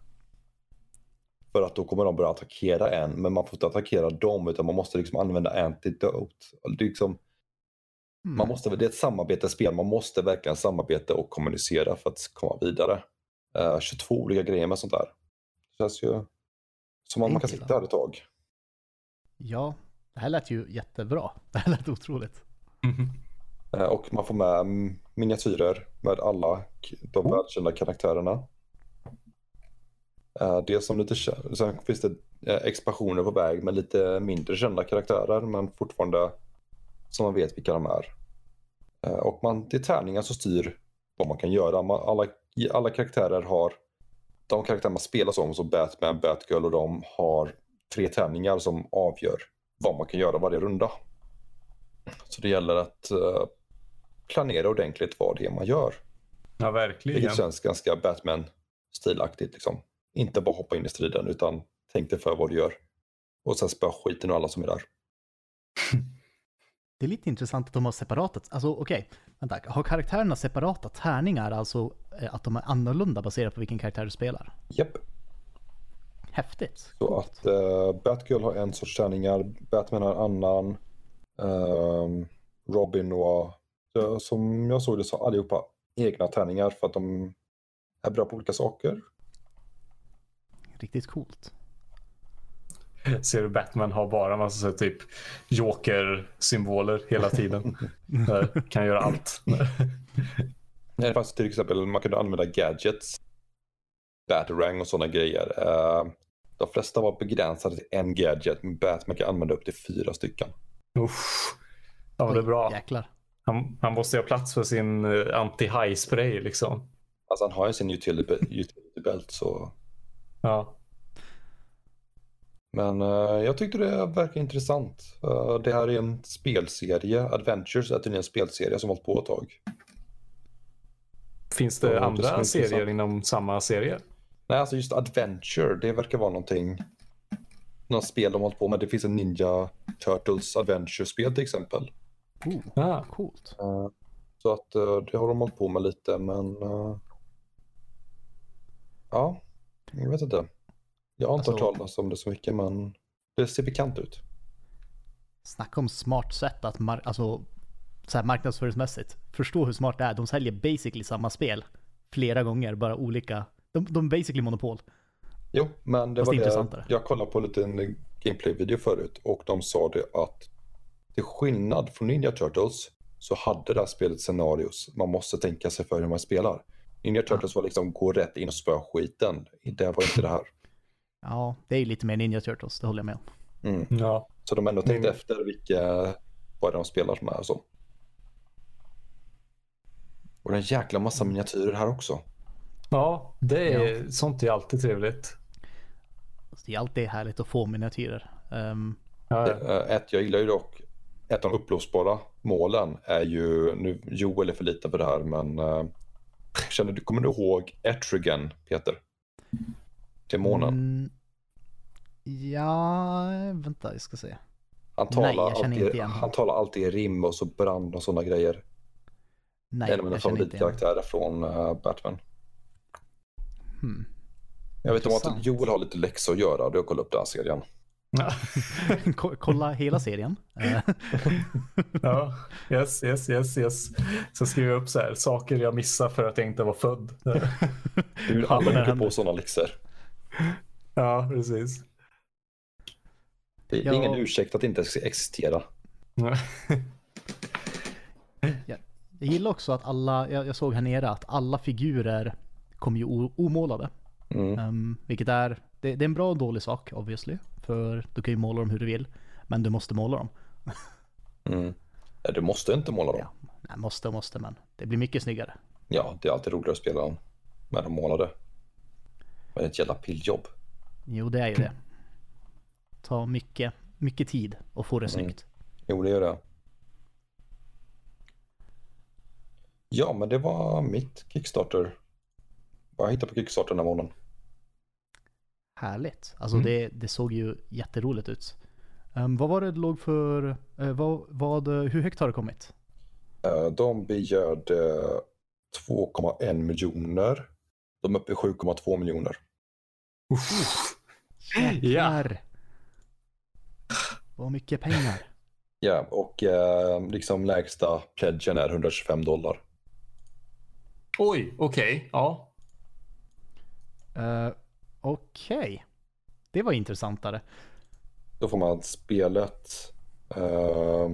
För att då kommer de börja attackera en, men man får inte attackera dem utan man måste liksom använda antidote. Det är, liksom, man måste, det är ett samarbetsspel, man måste verkligen samarbeta och kommunicera för att komma vidare. Eh, 22 olika grejer med sånt där. Det känns ju som att man kan sitta här ett tag. Ja, det här lät ju jättebra. Det här lät otroligt. Mhm. Eh, Och man får med mm, miniatyrer med alla de Oh. välkända karaktärerna. Eh, Det som lite Sen finns det expansioner på väg med lite mindre kända karaktärer men fortfarande som man vet vilka de är. Eh, Och man, det är tärningar som styr vad man kan göra. Man, alla, alla karaktärer har de karaktärer man spelar som, som Batman, Batgirl och de har tre tärningar som avgör vad man kan göra varje runda. Så det gäller att eh, planera ordentligt vad det är man gör. Ja, verkligen. Vilket känns ganska Batman-stilaktigt. Liksom. Inte bara hoppa in i striden utan tänk dig för vad du gör. Och sen spöa skiten ur alla som är där. Det är lite intressant att de har separata, alltså okej, vänta, har karaktärerna separata tärningar, alltså eh, att de är annorlunda baserat på vilken karaktär du spelar? Japp. Häftigt. Så Coolt. att eh, Batgirl har en sorts tärningar, Batman har en annan. ehm, Robin och eh, som jag såg det så har allihopa egna tärningar för att de är bra på olika saker. Riktigt coolt. Ser du Batman har bara en massa så typ Joker-symboler hela tiden. Kan göra allt. Det fanns till exempel, man kunde använda gadgets, batarang och sådana grejer. Eh, de flesta var begränsade till en gadget, men Batman kan använda upp till fyra stycken. Uff. Ja, men det är bra. Jäklar. Han, han måste ha plats för sin eh, anti-high-spray liksom. Alltså han har ju sin utility, utility belt så. Ja. Men eh, jag tyckte det verkar intressant. Eh, det här är en spelserie, Adventures är tydligen en spelserie som hållit på ett tag. Finns det det andra serier intressant. inom samma serie? Nej, alltså just Adventure, det verkar vara någonting. Något spel de hållit på med. Det finns en Ninja Turtles Adventure-spel till exempel. Oh, Ah. coolt. Eh, Så att det har de hållit på med lite men Ja, jag vet inte. Jag har inte Alltså- hört talas om det så mycket men det ser bekant ut. Snacka om smart sätt att mar- alltså, så här marknadsföringsmässigt. Förstå hur smart det är. De säljer basically samma spel flera gånger, bara olika. De, de är basically monopol. Jo, men det Fast var det. Jag kollade på lite en gameplay-video förut och de sa det att till skillnad från Ninja Turtles så hade det här spelet scenarios. Man måste tänka sig för hur man spelar. Ninja Turtles var liksom gå rätt in och spöa skiten. Det var inte det här. Ja, det är ju lite mer Ninja Turtles, det håller jag med om. Mm. Ja. Så de har ändå tänkt Mm. efter vilka, vad de spelar som är så. Och det är en jäkla massa miniatyrer här också. Ja, det är, sånt är alltid trevligt. Så det är alltid härligt att få miniatyrer. Ehm, Ja, ja. Eh, Ett, jag gillar ju dock, ett av de uppblåsbara målen är ju, nu Joel är för liten för det här men uh, känner du, kommer du ihåg Etrigan Peter? Demonen. mm, ja, vänta, jag ska se. Han nej, talar, jag känner alltid, inte igen han honom. talar alltid i rim och så brand och sådana grejer. Nej, en av mina favoritkaraktärer från eh, Batman. Hmm. Jag vet om att Joel har lite läxor att göra, du har kollat upp den här serien. Ja. Kolla hela serien. Ja. Yes, yes, yes, yes. Så skriver jag upp så här, saker jag missar för att jag inte var född. Du alla det åker på sådana läxor. Ja, precis. Det är Ja. ingen ursäkt att inte existera. Jag gillar också att alla, jag, jag såg här nere att alla figurer kommer ju omålade. Mm. Um, vilket är, det, det är en bra och dålig sak obviously. För du kan ju måla dem hur du vill. Men du måste måla dem. Mm. Nej, du måste inte måla dem. Ja. Nej, måste och måste men det blir mycket snyggare. Ja, det är alltid roligare att spela dem med dem målade. Men det är ett jävla pilljobb. Jo det är ju det. Ta mycket, mycket tid och få det Mm. snyggt. Jo, det gör det. Ja, men det var mitt Kickstarter. Vad jag hittade på Kickstarter den här månaden. Härligt. Alltså Mm. det, det såg ju jätteroligt ut. Um, vad var det det låg för, eh, vad, vad, hur högt har det kommit? Eh, De begärde 2,1 miljoner. De är uppe i 7,2 miljoner. Jäklar. Vad mycket pengar. Ja, och eh, liksom lägsta pledgen är 125 dollar. Oj, okej. Ja. Uh, Okej. Det var intressantare. Då får man spelet, eh,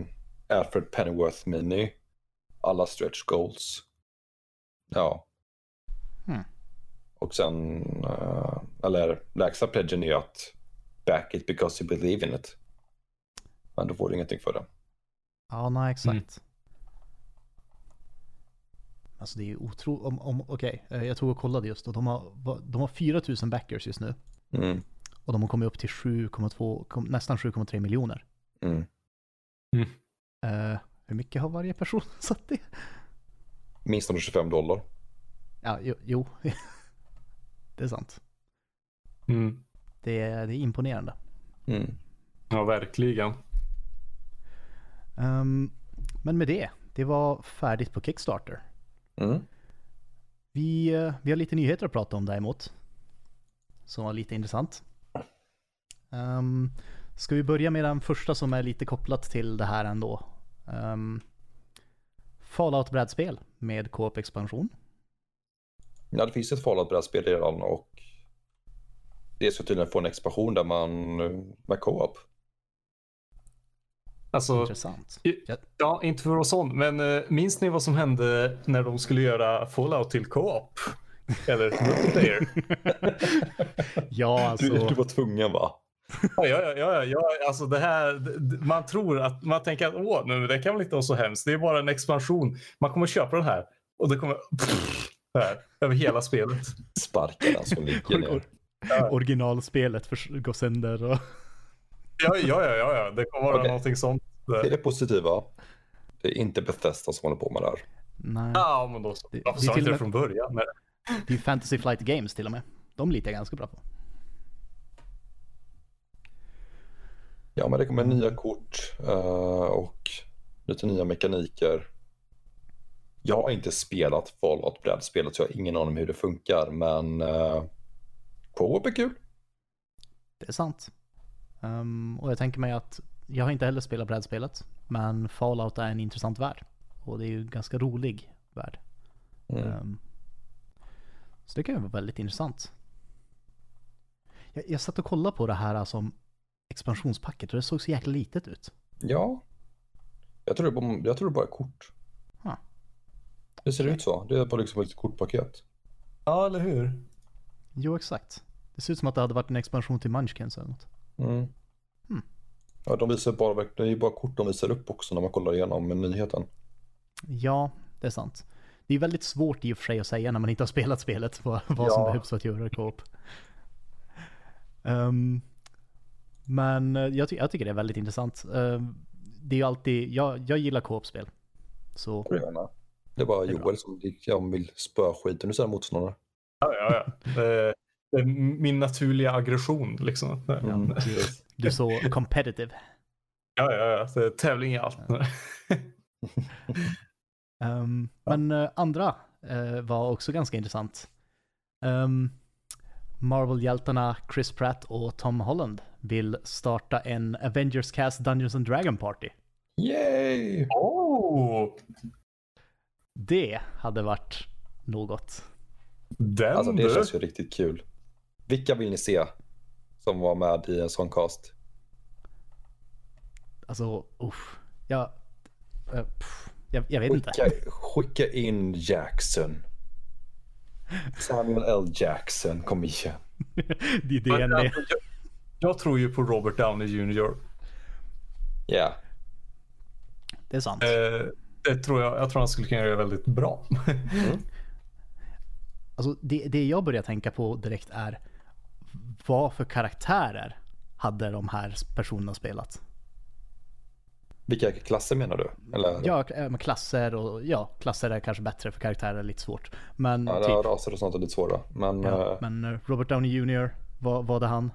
Alfred Pennyworth Mini, alla stretch goals. Ja. Hmm. Och sen, eh, eller lägsta pledgen är att back it because you believe in it. Men då får du ingenting för det. Ja, nej exakt. Alltså det är ju otroligt. Om, om, Okej, eh, jag tog och kollade just och de har, de har 4000 backers just nu. Mm. Och de har kommit upp till 7,2, kom, nästan 7,3 miljoner. Mm. Eh, hur mycket har varje person satt det? Minst 125 dollar. Ja, jo. jo. Det är sant. Mm. Det är, det är imponerande. Mm. Ja, verkligen. Ehm, men med det, det var färdigt på Kickstarter. Mm. Vi, eh, vi har lite nyheter att prata om däremot. Som var lite intressant. Um, ska vi börja med den första som är lite kopplat till det här ändå. Um, Fallout-brädspel med co-op-expansion. Ja, det finns ett Fallout-brädspel redan och det ska tydligen få en expansion där man med co-op. Alltså, Intressant. ja, inte för vara sån, men uh, minns ni vad som hände när de skulle göra Fallout till co-op? Eller multiplayer? Ja, alltså. Du, du var tvungen va? Ja, ja, ja, ja, alltså det här, man tror att, man tänker att åh, nu, det kan väl inte vara så hemskt. Det är bara en expansion. Man kommer köpa den här och det kommer här, över hela spelet. Sparka den som ligger ner. Originalspelet för, går sönder och... Ja, ja, ja, ja, ja. det kommer vara Okej. någonting sånt. Det är det positiva. Det är inte Bethesda som håller på med det här. Nej. Ja, men då så. Det- Varför sa inte det från början? Nej. Det är ju Fantasy Flight Games till och med. De litar jag ganska bra på. Ja, men det kommer nya kort eh, och lite nya mekaniker. Jag har inte spelat Fallout-brädspelet så jag har ingen aning om hur det funkar, men uh, co-op är kul. Det är sant. Ehm, och jag tänker mig att jag har inte heller spelat brädspelet. Men Fallout är en intressant värld. Och det är ju en ganska rolig värld. Mm. Ehm, så det kan ju vara väldigt intressant. Jag, jag satt och kollade på det här som expansionspacket och det såg så jäkla litet ut. Ja, jag tror, det bara, jag tror det bara är kort. Det ser ut så. Det är bara liksom ett kortpaket. Ja, eller hur? Jo, exakt. Det ser ut som att det hade varit en expansion till Munchkins eller något. Mm. Hmm. Ja, de visar bara, det är ju bara kort de visar upp också när man kollar igenom nyheten. Ja, det är sant. Det är väldigt svårt i och för sig att säga när man inte har spelat spelet vad, vad som Ja. behövs för att göra co-op. Ehm, men eh, jag, ty- jag tycker det är väldigt intressant. Ehm, det är ju alltid, jag, jag gillar co-op-spel. Så Det är Joel som jag vill spöa skiten ur sina motståndare. Ja, ja, ja. Det, det är min naturliga aggression liksom. Mm. du är så competitive. Ja, ja, ja. Det är tävling i allt. Ehm, Men eh, andra eh, var också ganska intressant. Um, Marvel-hjältarna Chris Pratt och Tom Holland vill starta en Avengers Cast Dungeons and Dragon Party. Yay! Oh, Det hade varit något. den Alltså det du. känns ju riktigt kul. Vilka vill ni se som var med i en sån cast? Alltså, uff. Jag, eh, jag, jag vet inte. Skicka, skicka in Jackson. Samuel L. Jackson, kom igen. det är det Men, alltså, jag, jag tror ju på Robert Downey Jr. Ja, Det är sant. Eh, det tror jag, jag tror han skulle kunna göra väldigt bra. Alltså, det, det jag börjar tänka på direkt är vad för karaktärer hade de här personerna spelat? vilka klasser menar du? Eller? Ja, eh, klasser och ja, klasser är kanske bättre för karaktärer är lite svårt. Men Ja, typ, raser och sånt är lite svåra. Men ja, eh, men eh, Robert Downey Jr, vad var det han?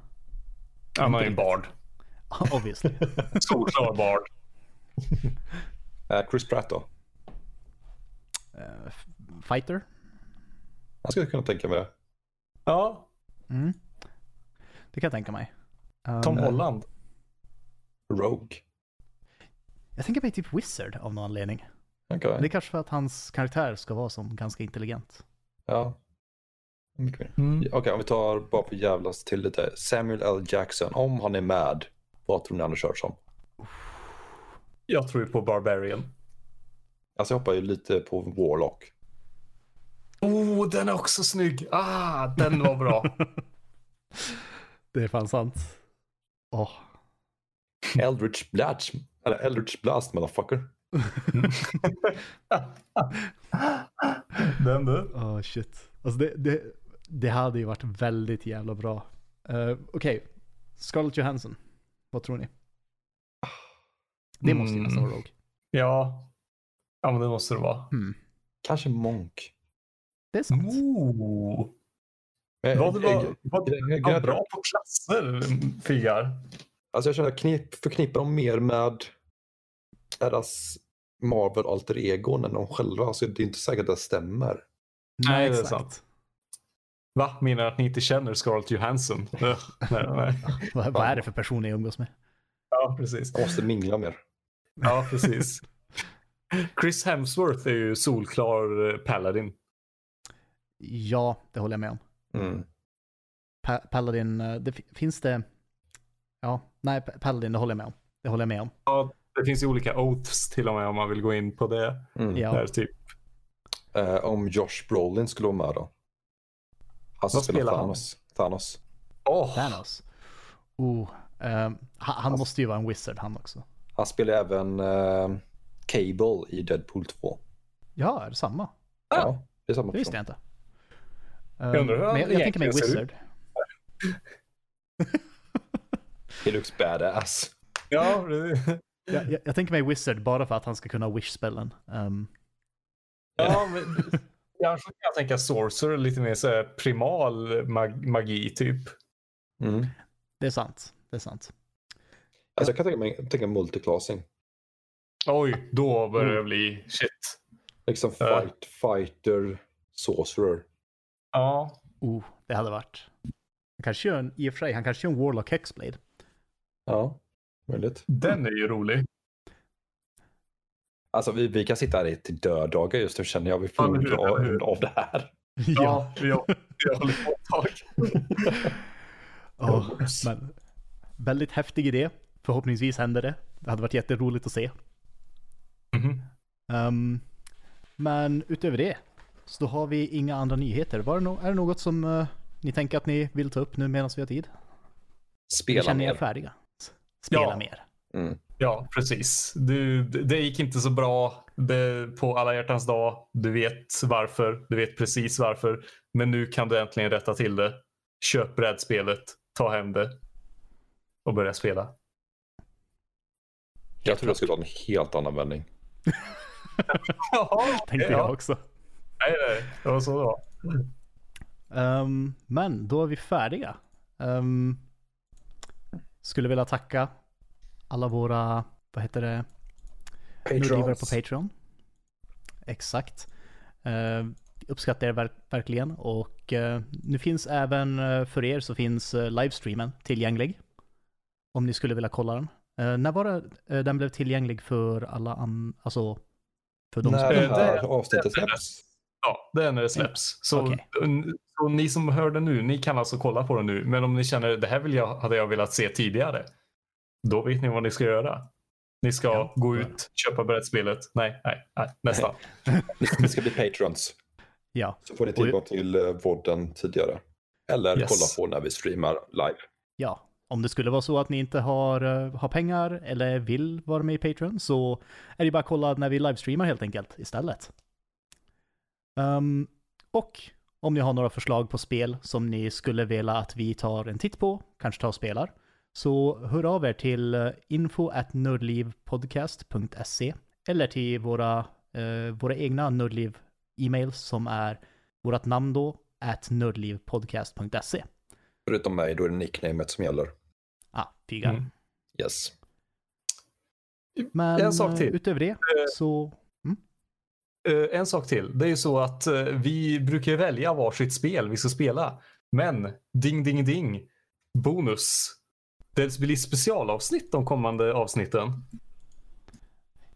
Han är ju bard. Obviously. Solklar bard. Eh, Chris Pratt då? Eh, Fighter? Jag skulle kunna tänka mig det. Ja, Mm. Det kan jag tänka mig. Um, Tom Holland. Rogue. Jag tänker mig typ Wizard av någon anledning. Okej. Men det är kanske för att hans karaktär ska vara som ganska intelligent. Ja. Mycket mer. Mm. Okej, om vi tar bara för jävlas till lite. Samuel L. Jackson, om han är med, vad tror ni han har kört som? Jag tror ju på Barbarian. Alltså jag hoppar ju lite på Warlock. Oh, den är också snygg. Ah, den var bra. Det är fan sant. Åh, Eldritch Blast, eller Eldritch Blast motherfucker. den du. oh, shit. Alltså det, det, det hade ju varit väldigt jävla bra. Uh, Okej, Scarlett Johansson. Vad tror ni? Det måste ju nästan vara Mm. Rogue. Ja. Ja, men det måste det vara. Hmm. Kanske Monk. Det är sant. Oh. Vad, eh, vad, eh, gre- vad gre- bra på klasser, Figgar. Alltså jag känner knip, förknippar dem mer med deras Marvel alter egon än de själva. Alltså det är inte säkert att det stämmer. Nej, det är sant. Va? Menar att ni inte känner Scarlett Johansson? Nej, nej. Vad, vad är det för person ni umgås med? Ja, precis. Jag måste mingla mer. Ja, precis. Chris Hemsworth är ju solklar eh, Paladin. Ja, det håller jag med om. Mm. Pa- Paladin, eh, det fi- finns det... Ja, nej, Pa- Paladin, det håller jag med om. Det håller jag med om. Det finns ju olika oaths till och med om man vill gå in på det. Mm. Ja. Där, typ. Eh, om Josh Brolin skulle vara med då? Han Vad spelar spelar han? Thanos. Thanos. Åh, Thanos. Oh, ehm, han, han måste ju vara en wizard han också. Han spelar även eh, Cable i Deadpool 2. Ja, är det samma? Ja, det är samma Det visste person. jag inte. Ehm, Jag undrar hur han men jag, jag tänker mig wizard. He looks badass. Ja, Jag, jag, jag tänker mig wizard bara för att han ska kunna wish-spellen. Ehm, ja men kanske kan jag tänka sorcerer, lite mer så här primal mag magi typ. Mm. det är sant. Det är sant. Alltså jag kan tänka mig tänka multiclassing. Oj, då börjar det bli shit. Liksom Ja. fight, fighter, sorcerer. Ja, Oh, det hade varit. Han kanske gör en, i och för sig, han kanske gör en Warlock Hexblade. Ja, möjligt. den är ju rolig. Alltså vi, vi kan sitta här i till döddagar just nu känner jag. Vi Ja, får hur- dra av det här. Ja, jag, jag håller på ett tag. Åh, men väldigt häftig idé. Förhoppningsvis händer det. Det hade varit jätteroligt att se. Mhm. Ehm, men utöver det så har vi inga andra nyheter. Var det no- är det något som eh, ni tänker att ni vill ta upp nu medan vi har tid? Spela Känner er mer. färdiga? S- Spela Ja. mer. Mm. Ja, precis. Du, det det gick inte så bra det, på alla hjärtans dag. Du vet varför. Du vet precis varför. Men nu kan du äntligen rätta till det. Köp brädspelet, ta hem det och börja spela. Jag tror jag skulle ha en helt annan vändning. Jaha, Tänkte ja. jag också. Nej, nej. Det var så det var. Ehm, men då är vi färdiga. Um, skulle vilja tacka alla våra, vad heter det, Nordgivare på Patreon. Exakt. Uh, uppskattar er verk- verkligen och eh, nu finns även eh, för er så finns uh, livestreamen tillgänglig. Om ni skulle vilja kolla den. Eh, när var det eh, den blev tillgänglig för alla an- alltså för de När som... det Eh, här det- avsnittet släpps. Ja, det är när det släpps. Så, Okej. så ni som hör det nu, ni kan alltså kolla på det nu. Men om ni känner det här vill jag, hade jag velat se tidigare. Då vet ni vad ni ska göra. Ni ska Ja, gå ut, köpa brädspelet. Nej, nej, nej, nästan. Ni, ska bli patrons. Ja, Så får ni tillgång till eh, vodden tidigare. Eller Yes. kolla på när vi streamar live. ja. Om det skulle vara så att ni inte har, eh, har pengar eller vill vara med i Patreon så är det bara att kolla när vi livestreamar helt enkelt istället. Um, och om ni har några förslag på spel som ni skulle vilja att vi tar en titt på, kanske tar och spelar, så hör av er till eh, info at nördlivpodcast.se eller till våra, eh, våra egna nördliv e-mails som är vårt namn då, at nördlivpodcast.se. Förutom mig, då är det nicknamet som gäller. Ah, pigar. Mm. Yes. Men En sak eh, till. utöver det så, Eh, en sak till. Det är ju så att eh, vi brukar välja varsitt spel vi ska spela. Men ding, ding, ding. bonus. Det blir specialavsnitt de kommande avsnitten.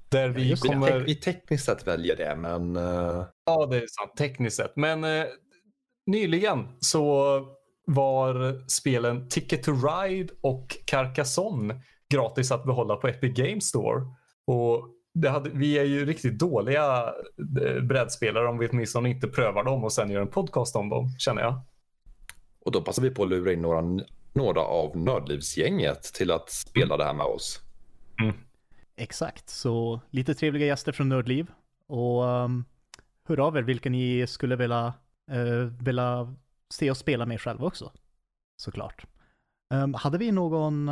Där vi. Vi, kommer... vi tekniskt sett väljer det, men eh, Ja, det är sant. Tekniskt sett. Men eh, nyligen så var spelen Ticket to Ride och Carcassonne gratis att behålla på Epic Games Store. Och det hade, vi är ju riktigt dåliga eh, brädspelare om vi åtminstone inte prövar dem och sen gör en podcast om dem, känner jag. och då passar vi på att lura in några, några av Nördlivsgänget till att spela det här med oss. Exakt, så lite trevliga gäster från Nördliv. Och um, hör av er vilka ni skulle vilja, uh, vilja se oss spela med själva också. Såklart. Um, hade vi någon,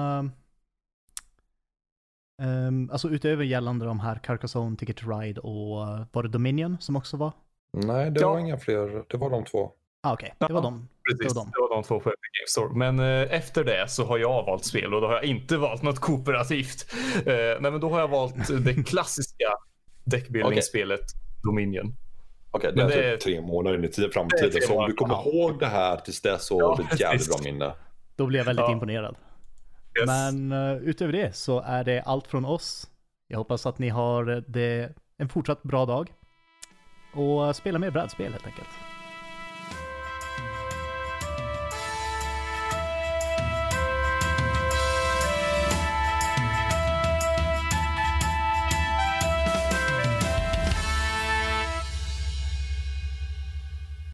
um, alltså utöver gällande de här Carcassonne, Ticket to Ride och uh, var det Dominion som också var? Nej, det Ja. var inga fler. Det var de två. Ah, Okej, det var Ja. de. Precis, Det var de. det var de två på Epic Games Store. Men eh, efter det så har jag valt spel och då har jag inte valt något kooperativt. Eh, nej, men då har jag valt det klassiska deckbuilding-spelet Dominion. Okej, det Men är det är- typ tre månader in i tid- Det framtiden. Så om du kommer ihåg det här tills dess så Ja, har du ett jävligt bra minne. Då blev jag väldigt Ja. imponerad. Yes. Men uh, utöver det så är det allt från oss. Jag hoppas att ni har det, en fortsatt bra dag. Och spela mer brädspel helt enkelt.